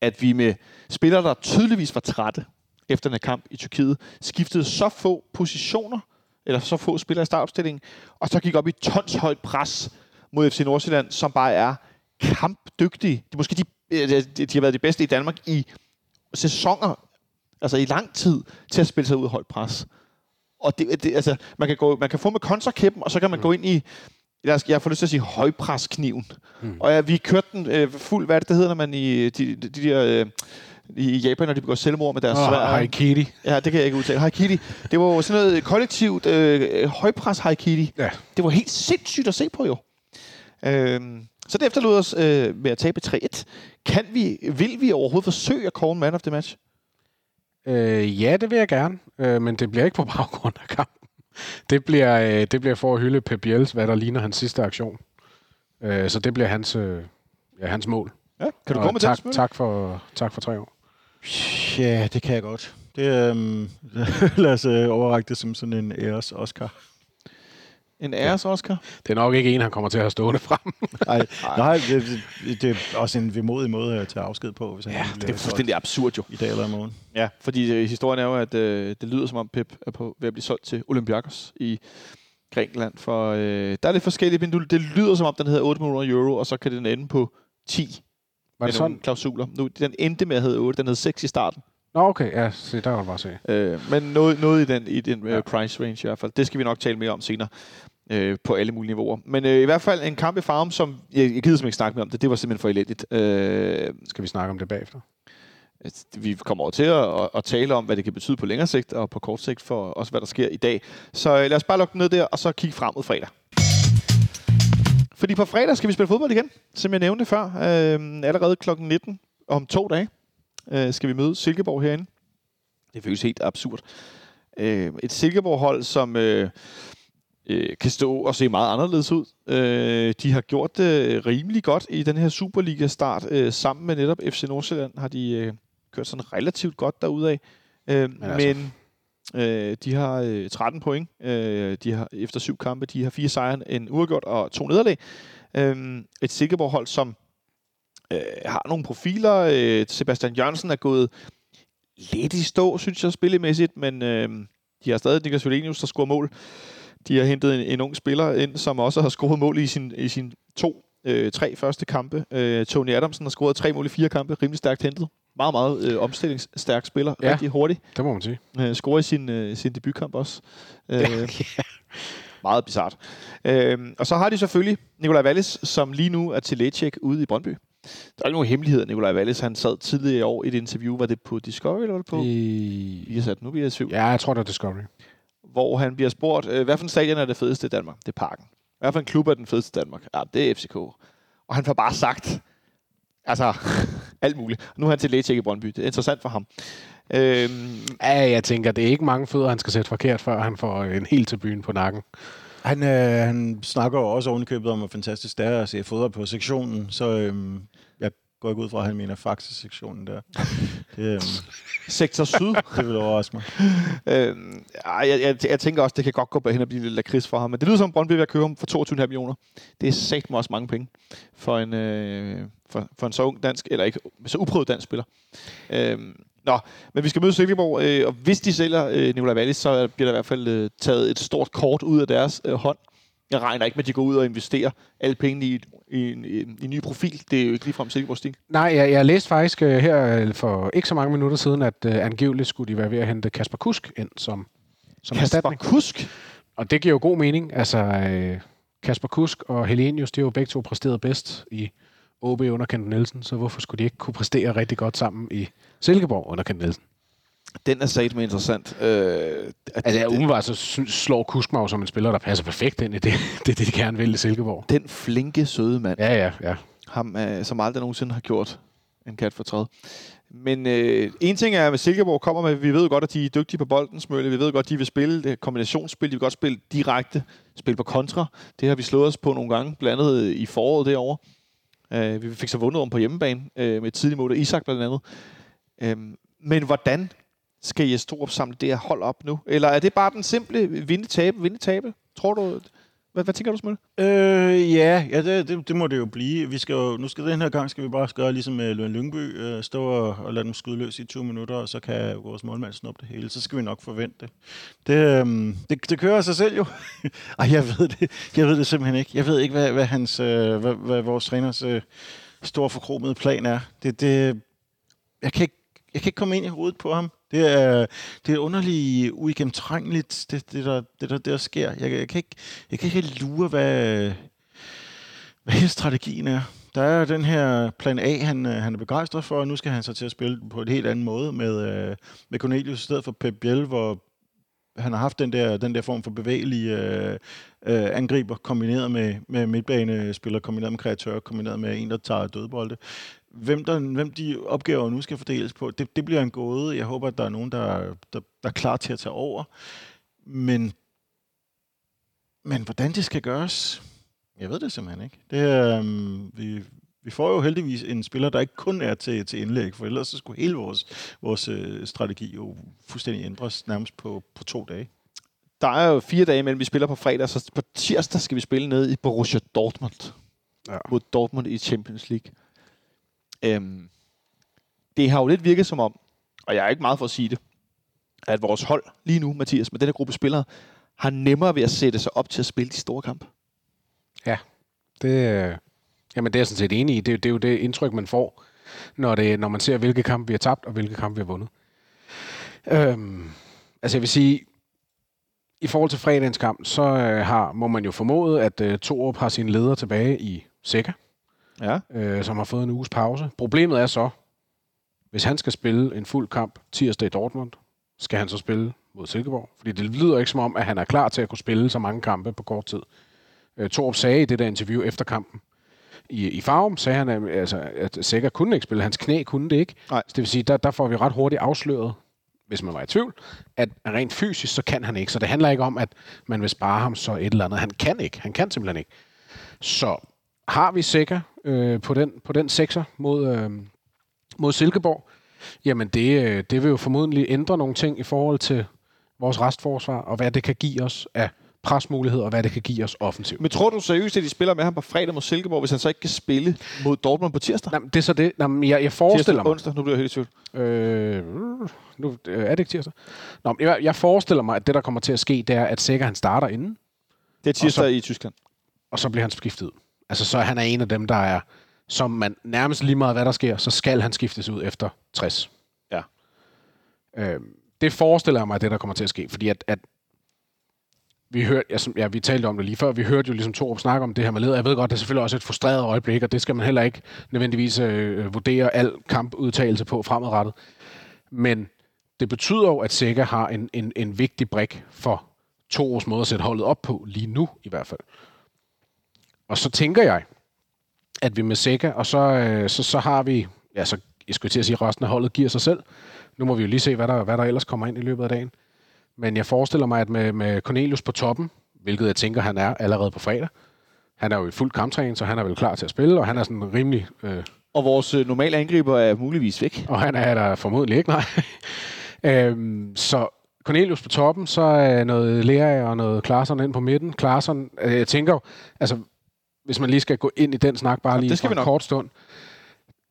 at vi med spillere, der tydeligvis var trætte efter den her kamp i Tyrkiet, skiftede så få positioner, eller så få spillere i startopstillingen, og så gik op i tons højt pres mod FC Nordsjælland, som bare er kampdygtige. Det måske de de, de har været de bedste i Danmark i sæsoner, altså i lang tid, til at spille sig ud af højt pres. Og det, det, altså, man, kan gå, man kan få med kontrakæppen, og så kan man mm. gå ind i, jeg, jeg får lyst til at sige højpreskniven. Mm. Og ja, vi kørte den øh, fuld, hvad det, det hedder, når man i de, de, de der... Øh, i Japan, når de begår selvmord med deres oh, svær. Haikiri. Ja, det kan jeg ikke udtale. Haikiri. Det var jo sådan noget kollektivt øh, højpres haikiri. Ja. Det var helt sindssygt at se på jo. Øhm, så det efterlod os øh, med at tabe 3-1. Kan vi, vil vi overhovedet forsøge at call man of the match? Øh, ja, det vil jeg gerne, øh, men det bliver ikke på baggrund af kampen. Det bliver, øh, det bliver for at hylde Pep Biels, hvad der ligner hans sidste aktion. Øh, så det bliver hans, øh, ja, hans mål. Ja, kan du komme med tak, tak for, tak for tre år. Ja, det kan jeg godt. Det, øh, lad os øh, overrække det som sådan en æres Oscar. En æres Oscar? Det er nok ikke en, han kommer til at have stående frem. nej, nej det, det, det, er også en vemodig måde at tage afsked på. Hvis ja, han det er fuldstændig absurd jo. I dag eller i morgen. Ja, fordi øh, historien er jo, at øh, det lyder som om Pep er på, ved at blive solgt til Olympiakos i Grækenland. For øh, der er lidt forskellige, men det lyder som om, den hedder 8 millioner euro, og så kan den ende på 10. Var det sådan? klausuler. Nu, den endte med at hedde 8, den hed 6 i starten. Nå, okay. Ja, se, der kan du bare se. Øh, men noget, noget i den, i den ja. uh, price range i hvert fald. Det skal vi nok tale mere om senere øh, på alle mulige niveauer. Men øh, i hvert fald en kamp i farm, som jeg, jeg gider ikke snakke mere om det. Det var simpelthen for elendigt. Øh, Skal vi snakke om det bagefter? Vi kommer over til at, at, at tale om, hvad det kan betyde på længere sigt, og på kort sigt for også, hvad der sker i dag. Så øh, lad os bare lukke ned der, og så kigge frem mod fredag. Fordi på fredag skal vi spille fodbold igen, som jeg nævnte før. Øh, allerede klokken 19 om to dage øh, skal vi møde Silkeborg herinde. Det føles helt absurd. Øh, et Silkeborg-hold, som... Øh, øh, kan stå og se meget anderledes ud. Øh, de har gjort det rimelig godt i den her Superliga-start. Øh, sammen med netop FC Nordsjælland har de øh, kørt sådan relativt godt derudad. Øh, men, altså. men øh, de har øh, 13 point. Øh, de har efter syv kampe, de har fire sejre, en uafgjort og to nederlag. Øh, et Silkeborg-hold, som øh, har nogle profiler. Øh, Sebastian Jørgensen er gået lidt i stå, synes jeg, spillemæssigt, men øh, de har stadig Niklas Velenius, der scorer mål. De har hentet en, en ung spiller ind, som også har scoret mål i sin, i sin to, øh, tre første kampe. Øh, Tony Adamsen har scoret tre mål i fire kampe. Rimelig stærkt hentet. Meget, meget øh, omstillingsstærk spiller. Ja, Rigtig hurtig. det må man sige. Øh, scorer i sin, øh, sin debutkamp også. Øh, ja, Meget bizart. Øh, og så har de selvfølgelig Nikolaj Wallis, som lige nu er til lægecheck ude i Brøndby. Der er ikke nogen hemmelighed, Nikolaj Wallis. Han sad tidligere i år i et interview. Var det på Discovery, eller var det på? I... Vi har sat, nu bliver jeg Ja, jeg tror, det er Discovery hvor han bliver spurgt, øh, hvad for en stadion er det fedeste i Danmark? Det er Parken. Hvad for en klub er den fedeste i Danmark? Ja, det er FCK. Og han får bare sagt, altså, alt muligt. Nu er han til lægetjek i Brøndby. Det er interessant for ham. Øhm, ja, jeg tænker, det er ikke mange fødder, han skal sætte forkert, før han får en helt til byen på nakken. Han, øh, han snakker jo også ovenikøbet om, hvor fantastisk det er at se fodder på sektionen, så øhm, går ikke ud fra, at han mener Faxe-sektionen der. Det, øhm, Sektor Syd. det vil overraske mig. øhm, jeg, jeg, jeg, tænker også, det kan godt gå hen og blive lidt lakrids for ham. Men det lyder som, Brøndby vil købe ham for 22,5 millioner. Det er sagt også mange penge for en, øh, for, for en så ung dansk, eller ikke så uprøvet dansk spiller. Øhm, Nå, men vi skal møde Silkeborg, øh, og hvis de sælger øh, Nicolai Wallis, så bliver der i hvert fald øh, taget et stort kort ud af deres øh, hånd. Jeg regner ikke med, at de går ud og investerer alle pengene i, i, en, i en ny profil. Det er jo ikke ligefrem Silkeborgs stil. Nej, jeg, jeg læste faktisk uh, her uh, for ikke så mange minutter siden, at uh, angiveligt skulle de være ved at hente Kasper Kusk ind som, som Kasper erstatning. Kusk? Og det giver jo god mening. Altså, uh, Kasper Kusk og Helenius, de har jo begge to præsteret bedst i OB under Kent Nielsen, så hvorfor skulle de ikke kunne præstere rigtig godt sammen i Silkeborg under Kent Nielsen? Den er sat med interessant. Øh, at Altså, det- umiddelbart så slår Kusk mig jo som en spiller, der passer perfekt ind i det, det, det de gerne vil i Silkeborg. den flinke, søde mand. Ja, ja, ja. ham, øh, som aldrig nogensinde har gjort en kat for træd. Men øh, en ting er, at Silkeborg kommer med, vi ved godt, at de er dygtige på bolden, Smølle. Vi ved godt, at de vil spille det kombinationsspil. De vil godt spille direkte, spille på kontra. Det har vi slået os på nogle gange, blandt andet i foråret derovre. Øh, vi fik så vundet om på hjemmebane øh, med mål af Isak blandt andet. Øh, men hvordan skal Jes Torup samle det her hold op nu? Eller er det bare den simple vinde-tabe, vinde-tabe? Tror du... Hvad, hvad tænker du, Smølle? Øh, ja, ja det, det, det, må det jo blive. Vi skal jo, nu skal den her gang skal vi bare gøre ligesom øh, med Løn Lyngby, øh, stå og, og lade dem skyde løs i 20 minutter, og så kan vores målmand snuppe det hele. Så skal vi nok forvente det. Det, øh, det, det kører sig selv jo. Ej, jeg ved det, jeg ved det simpelthen ikke. Jeg ved ikke, hvad, hvad, hans, øh, hvad, hvad vores træners øh, store forkromede plan er. Det, det, jeg, kan ikke, jeg kan ikke komme ind i hovedet på ham. Det er, det er underligt uigennemtrængeligt, det, det, der, det, der, det der sker. Jeg, jeg, kan ikke, jeg kan ikke lure, hvad, hvad hele strategien er. Der er den her plan A, han, han er begejstret for, og nu skal han så til at spille på et helt andet måde med, øh, med Cornelius i stedet for Pep Biel, hvor han har haft den der, den der form for bevægelige øh, øh, angriber, kombineret med, med midtbanespillere, kombineret med kreatører, kombineret med en, der tager dødbolde. Hvem, der, hvem de opgaver nu skal fordeles på, det, det bliver en gåde. Jeg håber, at der er nogen, der, der, der er klar til at tage over. Men, men hvordan det skal gøres, jeg ved det simpelthen ikke. Det um, vi, vi får jo heldigvis en spiller, der ikke kun er til, til indlæg, for ellers så skulle hele vores, vores øh, strategi jo fuldstændig ændres nærmest på, på to dage. Der er jo fire dage imellem, vi spiller på fredag, så på tirsdag skal vi spille ned i Borussia Dortmund. Ja. Mod Dortmund i Champions League. Øhm, det har jo lidt virket som om, og jeg er ikke meget for at sige det, at vores hold lige nu, Mathias, med den her gruppe spillere, har nemmere ved at sætte sig op til at spille de store kampe. Ja, Det, øh, jamen, det er jeg sådan set enig i. Det, det er jo det indtryk, man får, når, det, når man ser, hvilke kampe vi har tabt, og hvilke kampe vi har vundet. Øhm, altså, jeg vil sige, i forhold til fredagens kamp, så øh, har, må man jo formode, at øh, Torup har sin leder tilbage i Sækker, Ja. øh, som har fået en uges pause. Problemet er så, hvis han skal spille en fuld kamp tirsdag i Dortmund, skal han så spille mod Silkeborg? Fordi det lyder ikke som om, at han er klar til at kunne spille så mange kampe på kort tid. Øh, Torup sagde i det der interview efter kampen, i, i Farum sagde han, altså, at Sækker kunne ikke spille. Hans knæ kunne det ikke. Nej. Så det vil sige, der, der får vi ret hurtigt afsløret, hvis man var i tvivl, at rent fysisk, så kan han ikke. Så det handler ikke om, at man vil spare ham så et eller andet. Han kan ikke. Han kan simpelthen ikke. Så har vi Sækker øh, på, den, på den sekser mod, øh, mod Silkeborg, jamen det, øh, det vil jo formodentlig ændre nogle ting i forhold til vores restforsvar, og hvad det kan give os af presmuligheder, og hvad det kan give os offensivt. Men tror du seriøst, at de spiller med ham på fredag mod Silkeborg, hvis han så ikke kan spille mod Dortmund på tirsdag? Jamen, det er så det. Jamen, jeg, jeg forestiller tirsdag, mig... onsdag, nu bliver jeg helt i tvivl. Øh, nu, øh, er det ikke tirsdag? Nå, men jeg, jeg forestiller mig, at det, der kommer til at ske, det er, at Sækker han starter inden, Det er tirsdag Og i Tyskland. og så bliver han skiftet ud. Altså, så han er en af dem, der er, som man nærmest lige meget, hvad der sker, så skal han skiftes ud efter 60. Ja. Øh, det forestiller jeg mig, det, der kommer til at ske, fordi at, at vi hørte, ja, som, ja, vi talte om det lige før, vi hørte jo ligesom Torup snakke om det her med leder. Jeg ved godt, det er selvfølgelig også et frustreret øjeblik, og det skal man heller ikke nødvendigvis øh, vurdere al kampudtagelse på fremadrettet. Men det betyder jo, at Sækker har en, en, en vigtig brik for Torus måde at sætte holdet op på, lige nu i hvert fald. Og så tænker jeg, at vi med Sækker, og så, øh, så, så har vi, ja, så jeg skulle til at sige, at resten af holdet giver sig selv. Nu må vi jo lige se, hvad der, hvad der ellers kommer ind i løbet af dagen. Men jeg forestiller mig, at med, med Cornelius på toppen, hvilket jeg tænker, han er allerede på fredag, han er jo i fuld kamptræning, så han er vel klar til at spille, og han er sådan rimelig... Øh, Og vores øh, normale angriber er muligvis væk. og han er der formodentlig ikke, nej. øhm, så Cornelius på toppen, så er noget Lea og noget Klaarsson ind på midten. Klaarsson, øh, jeg tænker altså, hvis man lige skal gå ind i den snak bare lige det skal for en kort stund.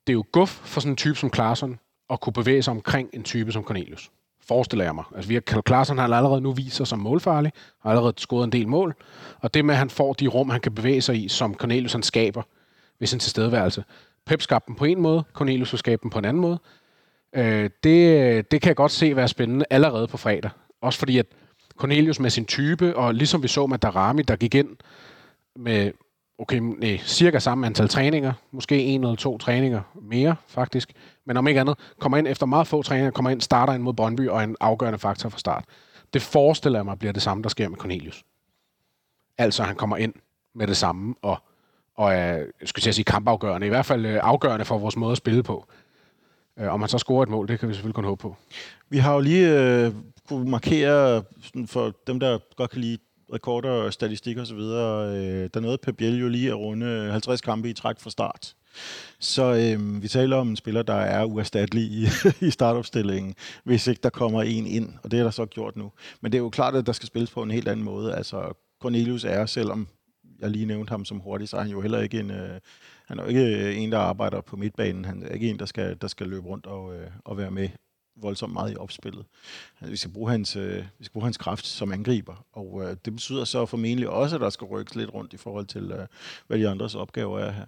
Det er jo guf for sådan en type som Klaarsson at kunne bevæge sig omkring en type som Cornelius. Forestiller jeg mig. Altså, vi har, Klaassen har allerede nu vist sig som målfarlig, har allerede scoret en del mål, og det med, at han får de rum, han kan bevæge sig i, som Cornelius han skaber ved sin tilstedeværelse. Pep skabte dem på en måde, Cornelius vil skabe dem på en anden måde. Øh, det, det kan jeg godt se være spændende allerede på fredag. Også fordi, at Cornelius med sin type, og ligesom vi så med Darami, der gik ind med okay, nej, cirka samme antal træninger, måske en eller to træninger mere faktisk, men om ikke andet, kommer ind efter meget få træninger, kommer ind, starter ind mod Brøndby og en afgørende faktor fra start. Det forestiller jeg mig bliver det samme, der sker med Cornelius. Altså, han kommer ind med det samme, og, og er, jeg sige kampafgørende, i hvert fald øh, afgørende for vores måde at spille på. Øh, om man så scorer et mål, det kan vi selvfølgelig kun håbe på. Vi har jo lige øh, kunne markere sådan for dem, der godt kan lide rekorder, og så videre. Øh, der nåede Pep Biel jo lige at runde 50 kampe i træk fra start. Så øh, vi taler om en spiller, der er uerstattelig i, i startopstillingen, hvis ikke der kommer en ind, og det er der så gjort nu. Men det er jo klart, at der skal spilles på en helt anden måde. Altså, Cornelius er, selvom jeg lige nævnte ham som hurtig, så er han jo heller ikke en... Øh, han er jo ikke en, der arbejder på midtbanen. Han er ikke en, der skal, der skal løbe rundt og, øh, og være med voldsomt meget i opspillet. Altså, vi, skal bruge hans, øh, vi skal bruge hans kraft som angriber, og øh, det betyder så formentlig også, at der skal rykkes lidt rundt i forhold til, øh, hvad de andres opgaver er her.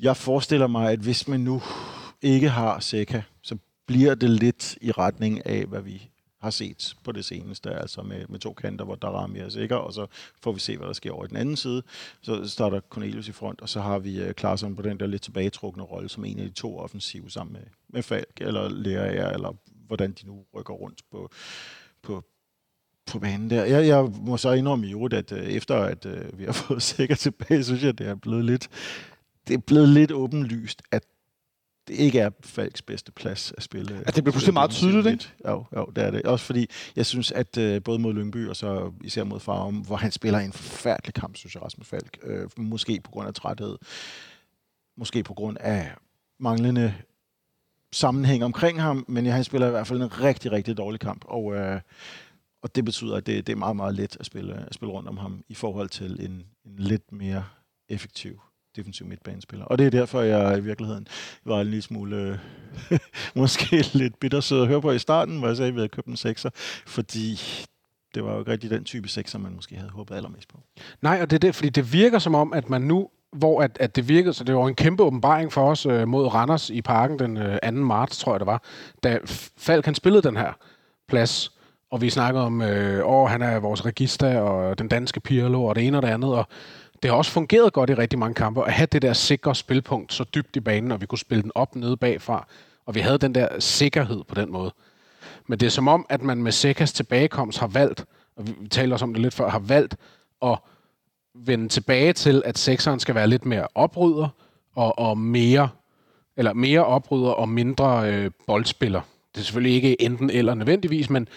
Jeg forestiller mig, at hvis man nu ikke har Seca, så bliver det lidt i retning af, hvad vi har set på det seneste, altså med, med to kanter, hvor Darami er sikker, og så får vi se, hvad der sker over i den anden side. Så starter Cornelius i front, og så har vi øh, uh, Klaarsson på den der lidt tilbagetrukne rolle, som en af de to offensive sammen med, med Falk, eller Lerager, eller hvordan de nu rykker rundt på, på, på banen der. Jeg, jeg må så indrømme i øvrigt, at øh, efter at øh, vi har fået sikker tilbage, synes jeg, det er blevet lidt, det er blevet lidt åbenlyst, at det ikke er Falks bedste plads at spille. Altså, det bliver pludselig meget tydeligt, ikke? Jo, jo, det er det. Også fordi, jeg synes, at uh, både mod Lyngby og så især mod Farum, hvor han spiller en forfærdelig kamp, synes jeg, Rasmus Falk. Uh, måske på grund af træthed. Måske på grund af manglende sammenhæng omkring ham, men han spiller i hvert fald en rigtig, rigtig dårlig kamp. Og, uh, og det betyder, at det, det er meget, meget let at spille, at spille rundt om ham i forhold til en, en lidt mere effektiv defensiv midtbanespiller. Og det er derfor, jeg i virkeligheden var en lille smule, øh, måske lidt bittersød at høre på i starten, hvor jeg sagde, at vi havde købt en sekser, fordi det var jo ikke rigtig den type sekser, man måske havde håbet allermest på. Nej, og det er det, fordi det virker som om, at man nu hvor at, at det virkede, så det var en kæmpe åbenbaring for os øh, mod Randers i parken den øh, 2. marts, tror jeg det var, da Falk han spillede den her plads, og vi snakkede om, øh, åh, han er vores register, og den danske Pirlo, og det ene og det andet, og det har også fungeret godt i rigtig mange kampe, at have det der sikre spilpunkt så dybt i banen, og vi kunne spille den op nede bagfra, og vi havde den der sikkerhed på den måde. Men det er som om, at man med Sekas tilbagekomst har valgt, og vi taler også om det lidt før, har valgt at vende tilbage til, at sekseren skal være lidt mere oprydder, og, og mere, eller mere oprydder og mindre øh, boldspiller. Det er selvfølgelig ikke enten eller nødvendigvis, men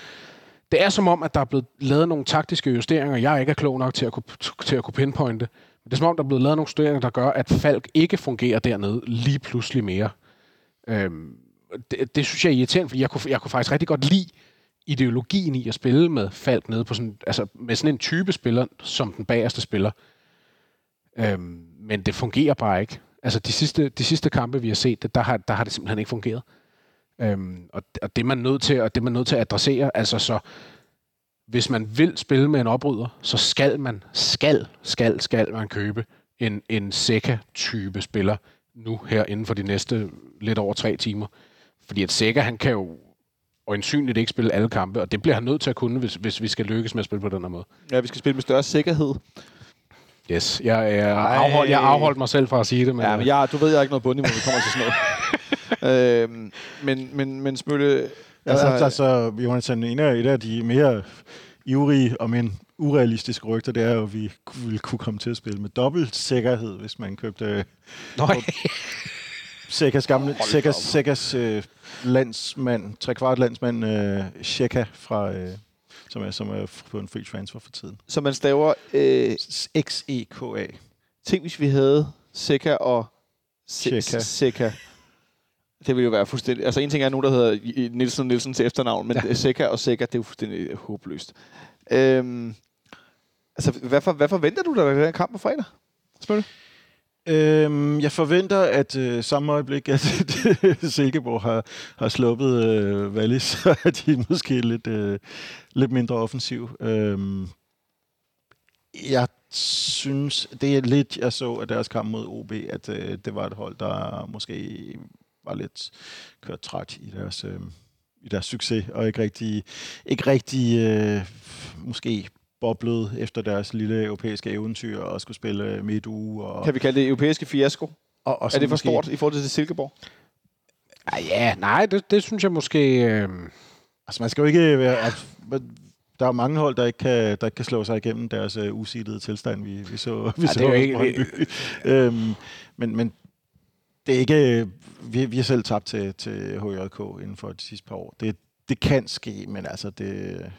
det er som om, at der er blevet lavet nogle taktiske justeringer, jeg ikke er klog nok til at kunne, til at kunne pinpointe. Men det er som om, der er blevet lavet nogle justeringer, der gør, at Falk ikke fungerer dernede lige pludselig mere. Øhm, det, det synes jeg er irriterende, fordi jeg kunne, jeg kunne faktisk rigtig godt lide ideologien i at spille med Falk nede på sådan, altså med sådan en type spiller, som den bagerste spiller. Øhm, men det fungerer bare ikke. Altså de sidste, de sidste kampe, vi har set, der har, der har det simpelthen ikke fungeret. Øhm, og, og det er man nødt til, og det er man nødt til at adressere. Altså så, hvis man vil spille med en opryder, så skal man, skal, skal, skal man købe en, en Seca-type spiller nu her inden for de næste lidt over tre timer. Fordi at Seca, han kan jo øjensynligt ikke spille alle kampe, og det bliver han nødt til at kunne, hvis, hvis vi skal lykkes med at spille på den her måde. Ja, vi skal spille med større sikkerhed. Yes, jeg, jeg, afhold, jeg afholdt mig selv fra at sige det. Men, ja, men jeg, du ved, jeg er ikke noget bundniveau, når vi kommer til sådan noget. øhm, men, men, men Smølle... Altså, altså, altså Jonathan, en af, et af de mere ivrige og men urealistiske rygter, det er jo, at vi ville kunne komme til at spille med dobbelt sikkerhed, hvis man købte... Nej. Sekas gamle, Sekas, Sekas øh, landsmand, trekvart landsmand, øh, Sheka fra, øh, som er, som er på en free transfer for tiden. Så man staver øh, X-E-K-A. Tænk, hvis vi havde Seka og Seka. Det ville jo være fuldstændig... Altså en ting er nogen, der hedder Nielsen Nielsen til efternavn, men ja. Seka og Seka, det er jo fuldstændig håbløst. Øhm, altså, hvad, for, hvad forventer du dig af den kamp på fredag? Spørg Øhm, jeg forventer, at øh, samme øjeblik, at Silkeborg har, har sluppet øh, Wallis, så er de måske lidt, øh, lidt mindre offensiv. Øhm, jeg synes, det er lidt, jeg så af deres kamp mod OB, at øh, det var et hold, der måske var lidt kørt træt i deres, øh, i deres succes, og ikke rigtig, ikke rigtig øh, måske boblet efter deres lille europæiske eventyr og skulle spille midt uge. Og, Kan vi kalde det europæiske fiasko? og, og Er det for stort i forhold til Silkeborg? Ah, ja, nej, det, det synes jeg måske... Øh, Altså, man skal jo ikke være... Altså, der er mange hold, der ikke kan, der ikke kan slå sig igennem deres uh, usidede tilstand, vi, vi så. Vi Ja, så det er jo ikke- øhm, men, men det er ikke... Vi, vi har selv tabt til, til HJK inden for de sidste par år. Det, det kan ske, men altså det...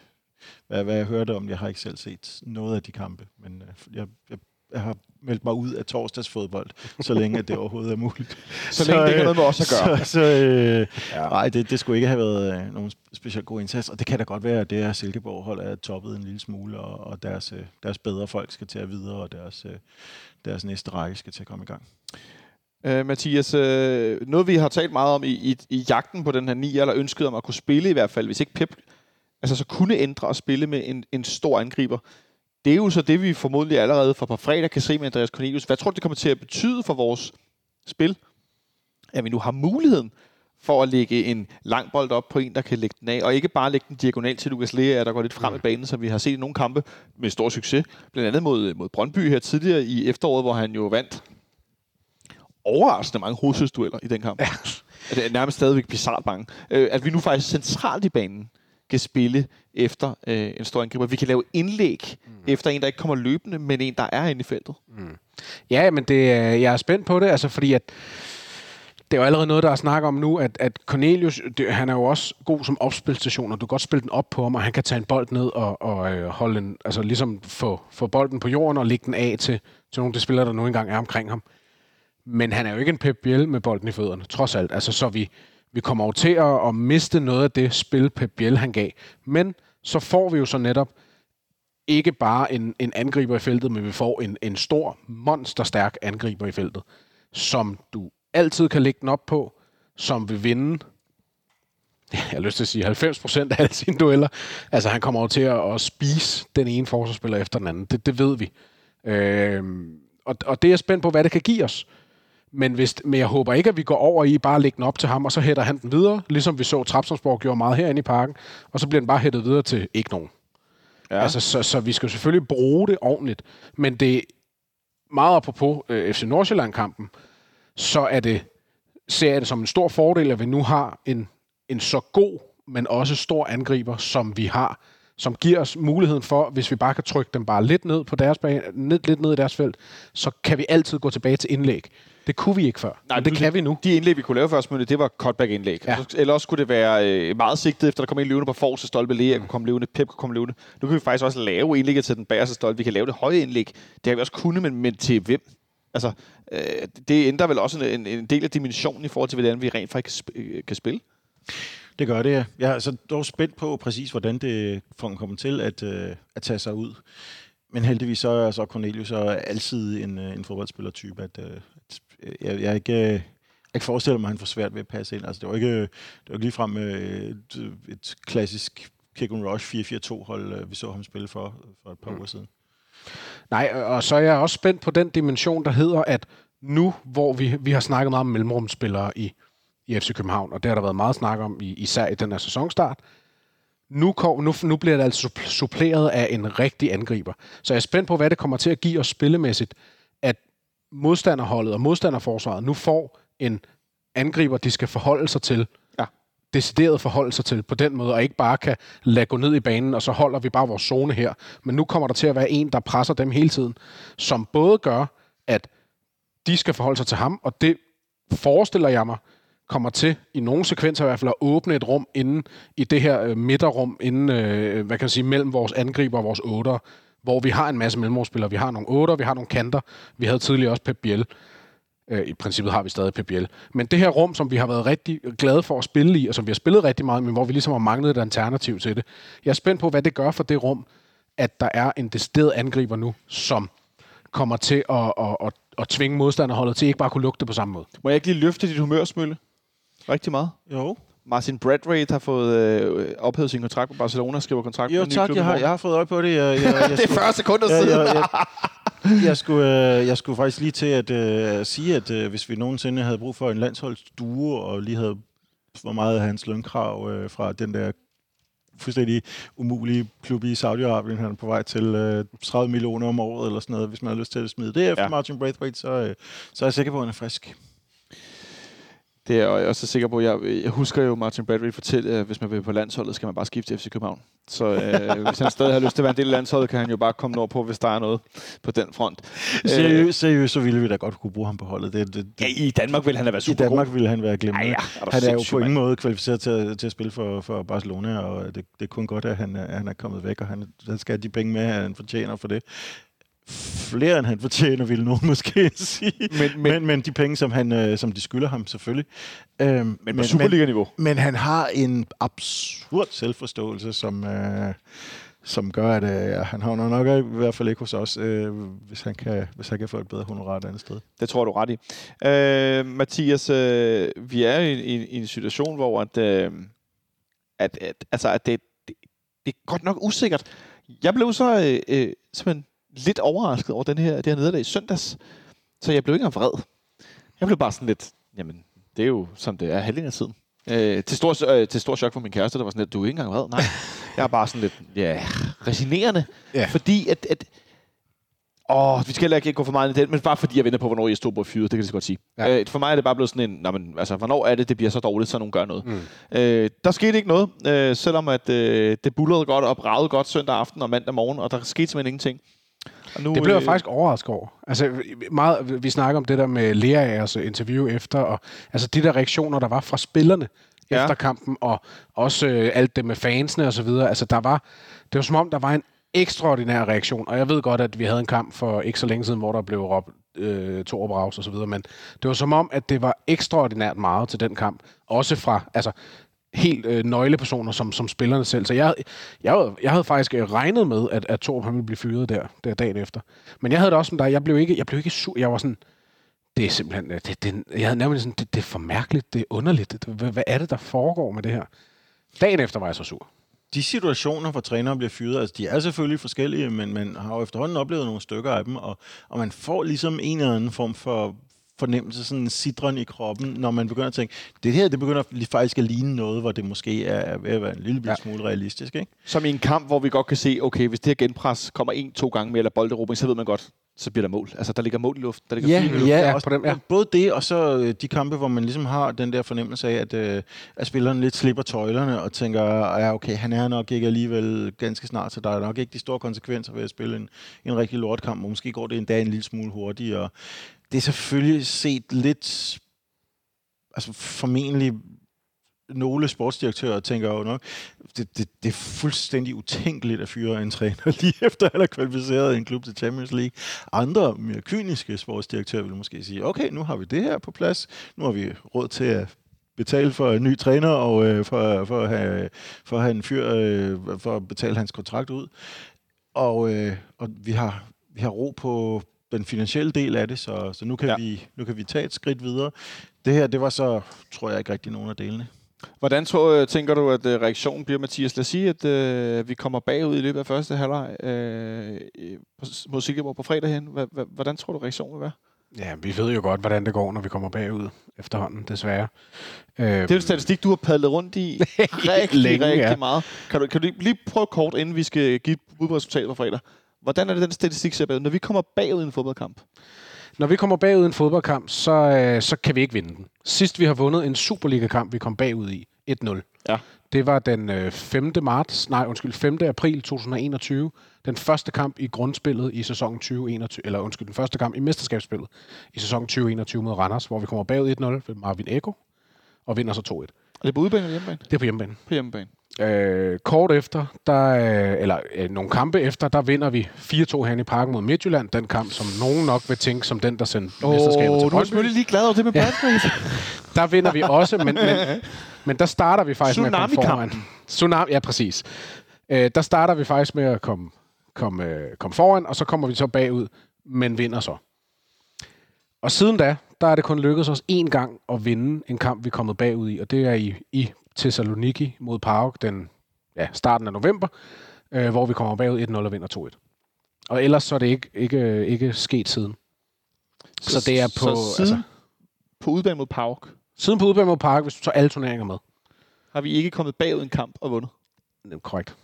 Hvad, hvad jeg hørte om, jeg har ikke selv set noget af de kampe, men uh, jeg, jeg, jeg har meldt mig ud af torsdagsfodbold, så længe det overhovedet er muligt. Så, længe det ikke har noget med os at gøre. Så, så øh, Ja. nej, det, det skulle ikke have været øh, nogen specielt god indsats. Og det kan da godt være, at det her Silkeborg-hold er toppet en lille smule, og, og deres, øh, deres bedre folk skal til at videre, og deres, øh, deres næste række skal til at komme i gang. Øh, Mathias, øh, noget vi har talt meget om i, i, i jagten på den her ni, eller ønsket om at kunne spille i hvert fald, hvis ikke Pep altså så kunne ændre og spille med en, en stor angriber. Det er jo så det, vi formodentlig allerede fra på fredag kan se med Andreas Cornelius. Hvad tror du, det kommer til at betyde for vores spil? At vi nu har muligheden for at lægge en lang bold op på en, der kan lægge den af, og ikke bare lægge den diagonal til Lukas Lea, der går lidt frem i banen, som vi har set i nogle kampe med stor succes. Blandt andet mod, mod Brøndby her tidligere i efteråret, hvor han jo vandt overraskende mange hovedstødsdueller i den kamp. Ja. Det er nærmest stadigvæk bizarrt mange. Øh, at vi nu faktisk centralt i banen kan spille efter øh, en stor angriber. Vi kan lave indlæg mm. efter en, der ikke kommer løbende, men en, der er inde i feltet. Ja, men det, er- jeg er spændt på det, altså fordi at det er jo allerede noget, der er snak om nu, at, at Cornelius, det, han er jo også god som opspilstation, og du kan godt spille den op på ham, og han kan tage en bold ned og, og øh, holde en, altså ligesom få, få bolden på jorden og lægge den af til, til nogle af de spillere, der nu engang er omkring ham. Men han er jo ikke en Pep Biel med bolden i fødderne, trods alt. Altså, så vi, vi kommer over til at, at miste noget af det spil, Pep Biel han gav. Men så får vi jo så netop ikke bare en, en angriber i feltet, men vi får en, en stor, monsterstærk angriber i feltet, som du altid kan lægge den op på, som vil vinde, jeg har lyst til at sige 90% af alle sine dueller. Altså, han kommer over til at, at spise den ene forsvarsspiller efter den anden. Det, det ved vi. Øh, og, og det er jeg spændt på, hvad det kan give os. Men, hvis, men jeg håber ikke, at vi går over i bare at lægge den op til ham, og så hætter han den videre, ligesom vi så Trapsonsborg gjorde meget herinde i parken, og så bliver den bare hættet videre til ikke nogen. Ja. Altså, så, så vi skal selvfølgelig bruge det ordentligt. Men det er meget apropos øh, FC Nordsjælland-kampen, så er det, ser jeg det som en stor fordel, at vi nu har en, en så god, men også stor angriber, som vi har, som giver os muligheden for, hvis vi bare kan trykke dem bare lidt ned på deres bane, ned, lidt ned i deres felt, så kan vi altid gå tilbage til indlæg. Det kunne vi ikke før, Nej, men det kan vi nu. De indlæg, vi kunne lave først, det var cutback-indlæg. Ja. Eller også kunne det være øh, meget sigtet, efter der kom en løvende på forreste stolpe, Lea kunne komme løvende, Pep kunne komme løvende. Nu kan vi faktisk også lave indlægget til den bagerste stolpe. Vi kan lave det høje indlæg. Det har vi også kunnet, men, men til hvem? Altså, øh, det ændrer vel også en, en del af dimensionen i forhold til, hvordan vi rent faktisk øh, kan spille. Det gør det, ja. Jeg er så dog spændt på præcis, hvordan det får kommer til at, øh, at tage sig ud. Men heldigvis så er så Cornelius så altid en, øh, en fodboldspillertype, at, øh, at øh, jeg, jeg ikke... Jeg kan forestille mig, at han får svært ved at passe ind. Altså, det var ikke, det var ikke ligefrem et, et klassisk kick and rush 4-4-2 hold, øh, vi så ham spille for, for et par mm. uger siden. Nej, og så er jeg også spændt på den dimension, der hedder, at nu, hvor vi, vi har snakket meget om mellemrumsspillere i, i FC København, og det har der været meget snak om, i, især i den her sæsonstart, nu, kom, nu, nu bliver det altså supp- suppleret af en rigtig angriber. Så jeg er spændt på, hvad det kommer til at give os spillemæssigt, at modstanderholdet og modstanderforsvaret nu får en angriber, de skal forholde sig til, Ja. decideret forholde sig til på den måde, og ikke bare kan lade gå ned i banen, og så holder vi bare vores zone her. Men nu kommer der til at være en, der presser dem hele tiden, som både gør, at de skal forholde sig til ham, og det forestiller jeg mig, kommer til i nogle sekvenser i hvert fald at åbne et rum inden i det her øh, midterrum, inden, øh, hvad kan man sige, mellem vores angriber og vores otter, hvor vi har en masse mellemrumspillere. Vi har nogle otter, vi har nogle kanter. Vi havde tidligere også Pep Biel. Øh, I princippet har vi stadig Pep Biel. Men det her rum, som vi har været rigtig glade for at spille i, og som vi har spillet rigtig meget, men hvor vi ligesom har manglet et alternativ til det. Jeg er spændt på, hvad det gør for det rum, at der er en decideret angriber nu, som kommer til at, at, at, at tvinge modstanderholdet til ikke bare at kunne lugte på samme måde. Må jeg ikke lige løfte dit humørsmølle? Rigtig meget. Jo. Martin Bradwaite har fået øh, ophævet sin kontrakt på Barcelona, skriver kontrakt Jo med en ny tak, klub jeg har, jeg har fået øje på det. Jeg, jeg, jeg, Det er 40 sekunder Ja, siden. jeg, jeg, jeg, skulle, øh, jeg skulle faktisk lige til at øh, sige, at øh, hvis vi nogensinde havde brug for en landsholdsduo, og lige havde for meget af hans lønkrav øh, fra den der fuldstændig umulige klub i Saudi-Arabien, han er på vej til øh, 30 millioner om året, eller sådan noget, hvis man har lyst til at smide det efter ja. Martin Braithwaite, så, øh, så er jeg sikker på, at han er frisk. Det er jeg også sikker på. Jeg, jeg husker jo Martin Bradley fortælle, at hvis man vil på landsholdet, skal man bare skifte til FC København. Så øh, hvis han stadig har lyst til at være en del af landsholdet, kan han jo bare komme nordpå, hvis der er noget på den front. Seriøst, seriøst, så ville vi da godt kunne bruge ham på holdet. Det, det, Ja, i Danmark vil han da være I super Danmark ville han være glemt. Ja. Er Han er jo på ingen måde kvalificeret til at, til at spille for, for Barcelona, og det, det er kun godt, at han, er- at han er kommet væk, og han, han skal have de penge med, han fortjener for det. Flere end han fortjener, ville nogen måske sige. Men- Men, men- men, men, men de penge, som, han, øh, som de skylder ham, selvfølgelig. Øhm, Men på Superliga-niveau. men han har en absurd selvforståelse, som, øh, som gør, at øh, han havner nok i hvert fald ikke hos os, øh, hvis, han kan, hvis han kan få et bedre honorar et andet sted. Det tror du ret i. Øh, Mathias, øh, vi er i, i, i en situation, hvor at, øh, at, at, altså, at det, det, det er godt nok usikkert. Jeg blev så øh, øh, simpelthen lidt overrasket over den her, det her nederlag i søndags. Så jeg blev ikke engang vred. Jeg blev bare sådan lidt, jamen, det er jo som det er halvdelen af tiden. Øh, til, stor, øh, til stor chok for min kæreste, der var sådan lidt, du er ikke engang vred. Nej, jeg er bare sådan lidt, ja, resignerende. Ja. Fordi at, at Åh, vi skal heller ikke gå for meget i den, men bare fordi jeg venter på, hvornår jeg stod på fyret, det kan jeg så godt sige. Ja. Øh, for mig er det bare blevet sådan en, nej, men, altså, hvornår er det, det bliver så dårligt, så nogen gør noget. Mm. Øh, der skete ikke noget, øh, selvom at, øh, det bullerede godt og bragede godt søndag aften og mandag morgen, og der skete simpelthen ingenting. Og nu, Det blev jeg øh, faktisk overrasket over. Altså, meget, vi snakker om det der med Leas interview efter, og altså de der reaktioner, der var fra spillerne Ja. efter kampen, og også øh, alt det med fansene og så videre. Altså, der var, det var som om, der var en ekstraordinær reaktion, og jeg ved godt, at vi havde en kamp for ikke så længe siden, hvor der blev råbt øh, to og så videre, men det var som om, at det var ekstraordinært meget til den kamp, også fra, altså, helt øh, nøglepersoner som, som spillerne selv. Så jeg, jeg, jeg havde faktisk øh, regnet med, at, at Torp han ville blive fyret der, der dagen efter. Men jeg havde det også som dig. Jeg blev ikke, jeg blev ikke sur. Jeg var sådan, det er simpelthen, øh, det, det, jeg havde nærmest sådan, det, det er for mærkeligt, det er underligt. Det, hvad, hvad er det, der foregår med det her? Dagen efter var jeg så sur. De situationer, hvor trænere bliver fyret, altså de er selvfølgelig forskellige, men man har jo efterhånden oplevet nogle stykker af dem, og, og man får ligesom en eller anden form for fornemmelse, sådan en sidren i kroppen, når man begynder at tænke, det her, det begynder faktisk at ligne noget, hvor det måske er ved at være en lille ja. Smule realistisk, ikke? Som i en kamp, hvor vi godt kan se, okay, hvis det her genpres kommer en, to gange mere, eller bolderobring, så ved man godt, så bliver der mål. Altså, der ligger mål i luften. Der ligger Ja, i luften. ja, Ja, også på dem, ja. både det, og så øh, de kampe, hvor man ligesom har den der fornemmelse af, at, øh, at spilleren lidt slipper tøjlerne og tænker, ja okay, han er nok ikke alligevel ganske snart, så der er nok ikke de store konsekvenser ved at spille en, en rigtig lortkamp, og måske går det endda en lille smule hurtigere. Det er selvfølgelig set lidt, altså formentlig nogle sportsdirektører tænker jo nok, det, det, det er fuldstændig utænkeligt at fyre en træner lige efter han har kvalificeret en klub til Champions League. Andre mere kyniske sportsdirektører vil måske sige, okay, nu har vi det her på plads, nu har vi råd til at betale for en ny træner og øh, for, for, at have, for at have en fyr, øh, for at betale hans kontrakt ud. Og, øh, og vi, har, vi har ro på den finansielle del af det, så, så nu, kan Ja. vi, nu kan vi tage et skridt videre. Det her, det var så, tror jeg ikke rigtig nogen af delene. Hvordan tror, tænker du, at øh, reaktionen bliver, Mathias? Lad os sige, at øh, vi kommer bagud i løbet af første halvleg øh, mod Silkeborg på fredag hen. Hvordan tror du, reaktionen vil være? Ja, vi ved jo godt, hvordan det går, når vi kommer bagud efterhånden, desværre. Øh, Det er en statistik, du har padlet rundt i rigtig, Længe, rigtig ja. meget. Kan du, kan du lige- lige prøve kort, inden vi skal give et bud på resultatet på fredag? Hvordan er det, den statistik ser bagud, når vi kommer bagud i en fodboldkamp? Når vi kommer bagud i en fodboldkamp, så, øh, så kan vi ikke vinde den. Sidst vi har vundet en Superliga-kamp, vi kom bagud i 1-0. Ja. Det var den øh, 5. marts, nej undskyld, 5. april 2021. Den første kamp i grundspillet i sæsonen 2021, eller undskyld, den første kamp i mesterskabsspillet i sæsonen 2021 mod Randers, hvor vi kommer bagud 1-0 ved Marvin Eko og vinder så 2-1. Er det på udebane eller hjemmebane? Det er på hjemmebane. På hjemmebane. Øh, kort efter, der, øh, eller øh, nogle kampe efter, der vinder vi 4-2 herinde i parken mod Midtjylland. Den kamp, som nogen nok vil tænke som den, der sendte oh, mesterskabet til du er Brøndby. selvfølgelig lige glad over det med Bradley. Der vinder vi også, men, men, men der starter vi faktisk med at komme foran. Tsunami, ja, præcis. Øh, der starter vi faktisk med at komme, komme, øh, komme foran, og så kommer vi så bagud men vinder så. Og siden da, der er det kun lykkedes os én gang at vinde en kamp, vi er kommet bagud i, og det er i, i Thessaloniki mod PAOK den ja, starten af november, øh, hvor vi kommer bagud 1-0 og vinder 2-1. Og ellers så er det ikke, ikke, ikke sket siden. Så, så det er på... Så siden altså, på udbane mod Pauk siden på udbane mod PAOK, hvis du tager alle turneringer med. har vi ikke kommet bagud en kamp og vundet. Det er korrekt.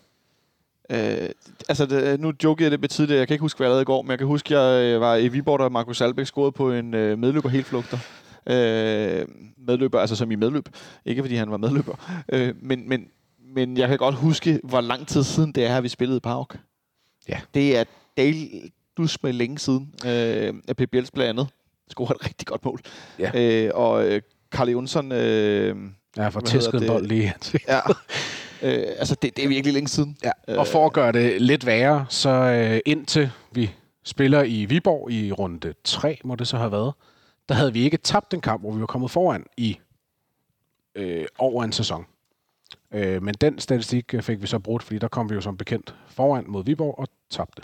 Øh, altså, det, nu jokede jeg lidt med tidligere. Jeg kan ikke huske, hvad jeg lavede i går, men jeg kan huske, jeg øh, var i Viborg, da Markus Albeck scorede på en øh, medløber helt flugter. Øh, medløber, altså som i medløb. Ikke fordi han var medløber. Øh, men, men, men jeg kan godt huske, hvor lang tid siden det er, at vi spillede i Park. Ja. Det er del dus med længe siden, øh, at Pep Biels blandt andet scorede et rigtig godt mål. Ja. Øh, og øh, Carl Jonsson... Øh, får Hvad tæsket en bold lige ja, øh, altså det, det er virkelig længe siden. Ja. Og for at gøre det lidt værre, så øh, indtil vi spiller i Viborg i runde 3, må det så have været, der havde vi ikke tabt en kamp, hvor vi var kommet foran i øh, over en sæson. Øh, men den statistik øh, fik vi så brudt, fordi der kom vi jo som bekendt foran mod Viborg og tabte.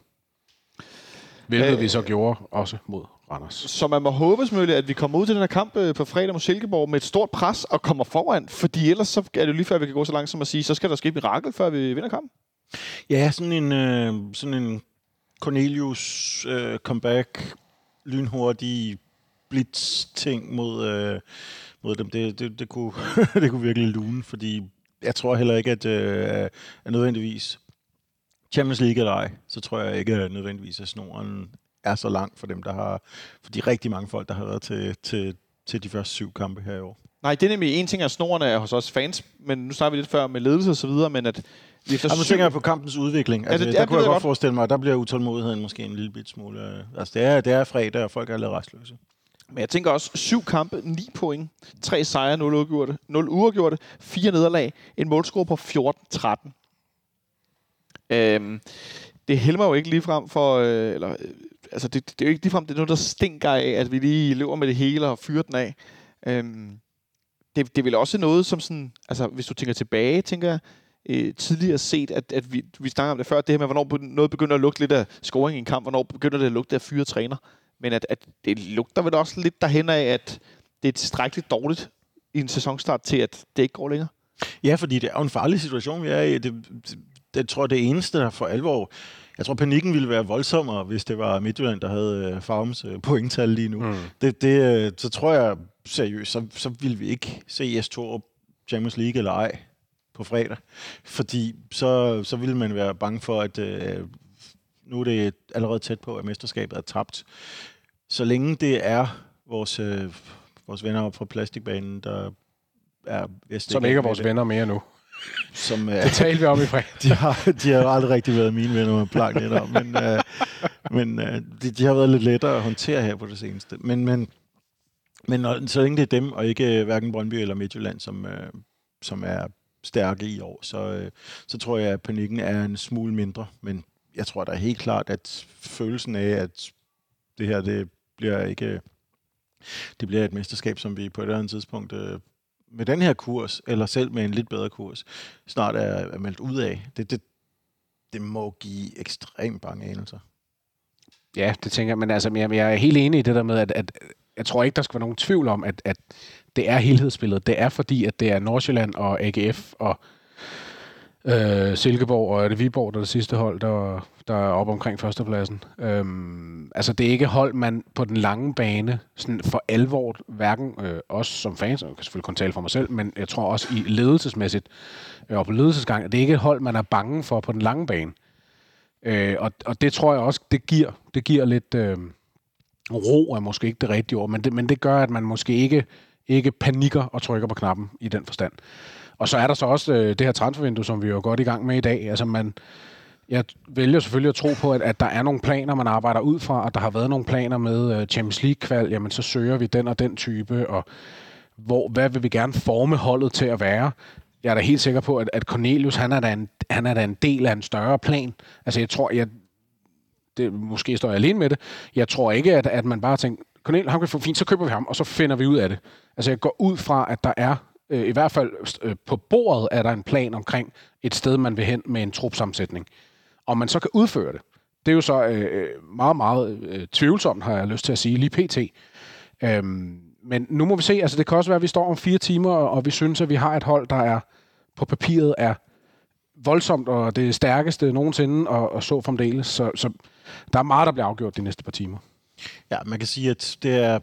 Hvilket Øh, vi så gjorde også mod Randers. Så man må håbe selvfølgelig, at vi kommer ud til den her kamp øh, på fredag mod Silkeborg med et stort pres og kommer foran, fordi ellers så er det jo lige før, vi kan gå så langt som at sige, så skal der ske et mirakel, før vi vinder kampen. Ja, sådan en, øh, sådan en Cornelius øh, comeback, lynhurtig blitz-ting mod, øh, mod dem, det, det, det, kunne, det kunne virkelig lune, fordi jeg tror heller ikke, at, øh, at nødvendigvis Champions League eller ej, så tror jeg ikke at nødvendigvis, at snoren er så lang for dem, der har, for de rigtig mange folk, der har været til, til, til de første syv kampe her i år. Nej, det er nemlig en ting, at snoren er hos os fans, men nu snakker vi lidt før med ledelse og så videre, men at vi efter Ja, nu syv... tænker jeg på kampens udvikling. Altså, det- det, ja, der det kunne jeg jeg godt godt. forestille mig, at der bliver utålmodigheden måske en lille bit smule. øh, Altså, det er, det er fredag, og folk er lidt restløse. Men jeg tænker også, syv kampe, ni point, tre sejre, 0 uafgjorte, 0 uafgjorte, fire nederlag, en målscore på 14-13. Øhm, det helmer jo ikke ligefrem for, øh, eller, øh, altså det, det er jo ikke ligefrem, det er noget, der stinker af, at vi lige løber med det hele og fyrer den af. Øhm, det, det er vel også noget, som sådan, altså hvis du tænker tilbage, tænker jeg, øh, tidligere set, at, at vi, vi snakker om det før, det her med, hvornår noget begynder at lugte lidt af scoring i en kamp, hvornår begynder det at lugte af fyre træner. Men at, at det lugter vel også lidt derhen af, at det er tilstrækkeligt dårligt i en sæsonstart til, at det ikke går længere. Ja, fordi det er jo en farlig situation, vi er i. Det, det, det tror jeg, det eneste, der for alvor... Jeg tror, panikken ville være voldsommere, hvis det var Midtjylland, der havde øh, Farms øh, pointtal lige nu. Mm. Det, det, øh, så tror jeg seriøst, så, så ville vi ikke se S2 Champions League eller ej på fredag. Fordi så, så ville man være bange for, at øh, nu er det allerede tæt på, at mesterskabet er tabt. Så længe det er vores, øh, vores venner op fra plastikbanen, der er Som ikke er vores venner mere nu. Som, øh, Det talte vi om i fredag. de har, de har aldrig rigtig været mine venner med planknetter, men, øh, men øh, de, de har været lidt lettere at håndtere her på det seneste. Men, men, men når, så længe det er dem, og ikke øh, hverken Brøndby eller Midtjylland, som, øh, som er stærke i år, så, øh, så tror jeg, at panikken er en smule mindre. Men jeg tror da helt klart, at følelsen af, at det her det bliver ikke det bliver et mesterskab, som vi på et eller andet tidspunkt øh, med den her kurs, eller selv med en lidt bedre kurs, snart er, er meldt ud af. Det, det, det må give ekstremt bange anelser. Ja, det tænker jeg. Men altså, jeg, jeg er helt enig i det der med, at, at jeg tror ikke, der skal være nogen tvivl om, at, at det er helhedsspillet. Det er fordi, at det er Nordsjælland og AGF og øh, Silkeborg og er det Viborg, der er det sidste hold, der, der er oppe omkring førstepladsen. Øhm, altså, det er ikke hold, man på den lange bane sådan for alvor, hverken øh, os som fans, og jeg kan selvfølgelig kun tale for mig selv, men jeg tror også i ledelsesmæssigt øh, og på ledelsesgang, at det ikke et hold, man er bange for på den lange bane. Øh, og, og det tror jeg også, det giver, det giver lidt... Øh, ro er måske ikke det rigtige ord, men det, men det gør, at man måske ikke, ikke panikker og trykker på knappen i den forstand. Og så er der så også øh, det her transfervindue, som vi jo er godt i gang med i dag. Altså man, jeg vælger selvfølgelig at tro på, at, at der er nogle planer, man arbejder ud fra, og der har været nogle planer med øh, Champions League-kval, jamen så søger vi den og den type, og hvor, hvad vil vi gerne forme holdet til at være? Jeg er da helt sikker på, at, at Cornelius, han er, da en, han er da en del af en større plan. Altså jeg tror, jeg, det, måske står jeg alene med det. Jeg tror ikke, at, at man bare tænker, Cornelius, ham kan få fint, så køber vi ham, og så finder vi ud af det. Altså jeg går ud fra, at der er, øh, i hvert fald øh, på bordet, er der en plan omkring et sted, man vil hen med en trupsammensætning. Om man så kan udføre det, det er jo så øh, øh, meget, meget øh, tvivlsomt, har jeg lyst til at sige, lige pt. Øhm, men nu må vi se, altså det kan også være, at vi står om fire timer, og vi synes, at vi har et hold, der er på papiret er voldsomt, og det stærkeste nogensinde, og, og så fremdeles. Så, så der er meget, der bliver afgjort de næste par timer. Ja, man kan sige, at det er,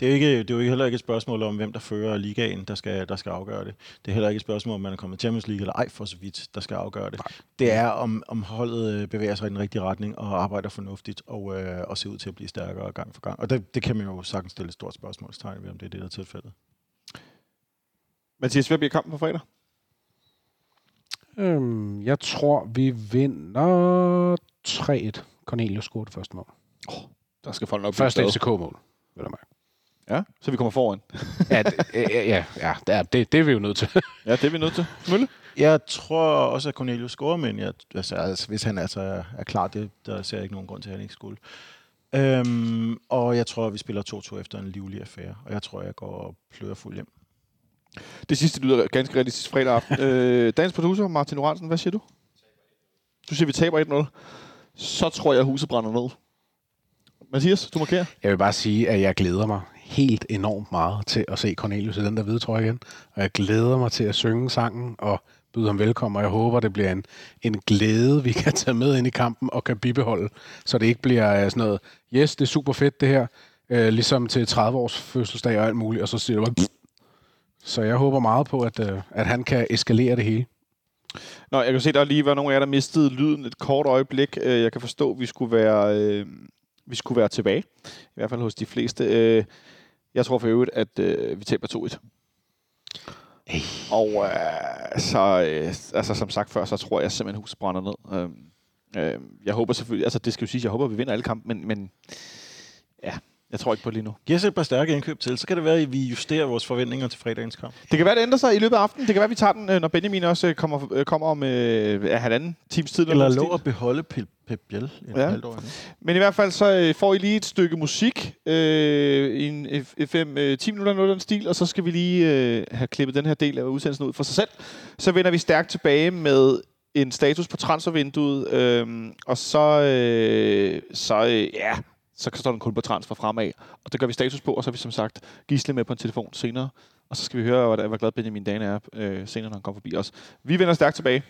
det er, jo ikke, det er jo heller ikke et spørgsmål om, hvem der fører ligaen, der skal, der skal afgøre det. Det er heller ikke et spørgsmål, om man er kommet til Champions League eller ej, for så vidt, der skal afgøre det. Nej. Det er, om, om holdet øh, bevæger sig i den rigtige retning og arbejder fornuftigt og, øh, og ser ud til at blive stærkere gang for gang. Og det, det kan man jo sagtens stille et stort spørgsmålstegn ved, om det er det, der er tilfældet. Mathias, hvad bliver kampen på fredag? Øhm, jeg tror, vi vinder 3-1. Cornelius scorer det første mål. Oh, der skal folk nok Første FCK-mål, vil jeg Ja, så vi kommer foran. ja, det, ja, ja, ja det, det er vi jo nødt til. ja, det er vi nødt til. Mølle? Jeg tror også, at Cornelius scorer, men jeg, altså, altså, hvis han altså er, er klar, det, der ser jeg ikke nogen grund til, at han ikke skulle. Øhm, og jeg tror, at vi spiller 2-2 efter en livlig affære, og jeg tror, jeg går og pløder fuld hjem. Det sidste lyder ganske realistisk fredag aften. øh, dagens producer, Martin Oransen, hvad siger du? Du siger, vi taber 1-0. Så tror jeg, at huset brænder ned. Mathias, du markerer. Jeg vil bare sige, at jeg glæder mig helt enormt meget til at se Cornelius i den der hvide trøje igen. Og jeg glæder mig til at synge sangen og byde ham velkommen, og jeg håber, det bliver en, en glæde, vi kan tage med ind i kampen og kan bibeholde, så det ikke bliver øh, sådan noget, yes, det er super fedt det her, øh, ligesom til 30 års fødselsdag og alt muligt, og så siger det bare, så jeg håber meget på, at, øh, at han kan eskalere det hele. Nå, jeg kan se, der lige var nogle af jer, der mistede lyden et kort øjeblik. Øh, jeg kan forstå, at vi skulle være, øh, vi skulle være tilbage. I hvert fald hos de fleste. Øh, jeg tror for øvrigt, at øh, vi taber 2-1. Hey. Og øh, så, øh, altså, som sagt før, så tror jeg simpelthen, huset brænder ned. Øh, øh, jeg håber selvfølgelig, altså det skal jo sige, jeg håber, vi vinder alle kampe, men, men ja, jeg tror ikke på det lige nu. Giv os et par stærke indkøb til, så kan det være, at vi justerer vores forventninger til fredagens kamp. Det kan være, det ændrer sig i løbet af aftenen. Det kan være, at vi tager den, øh, når Benjamin også øh, kommer, øh, kommer om øh, halvanden times tid. Eller lov at beholde Pep, Biel ja. halvt år Men i hvert fald så får I lige et stykke musik øh, i en 5-10 minutter noget den stil, og så skal vi lige øh, have klippet den her del af udsendelsen ud for sig selv. Så vender vi stærkt tilbage med en status på transfervinduet, øh, og så, øh, så øh, ja, så står den kun på transfer fremad. Og det gør vi status på, og så har vi som sagt Gisle med på en telefon senere. Og så skal vi høre, hvor, hvor glad Benjamin Dane er øh, senere, når han kommer forbi os. Vi vender stærkt tilbage.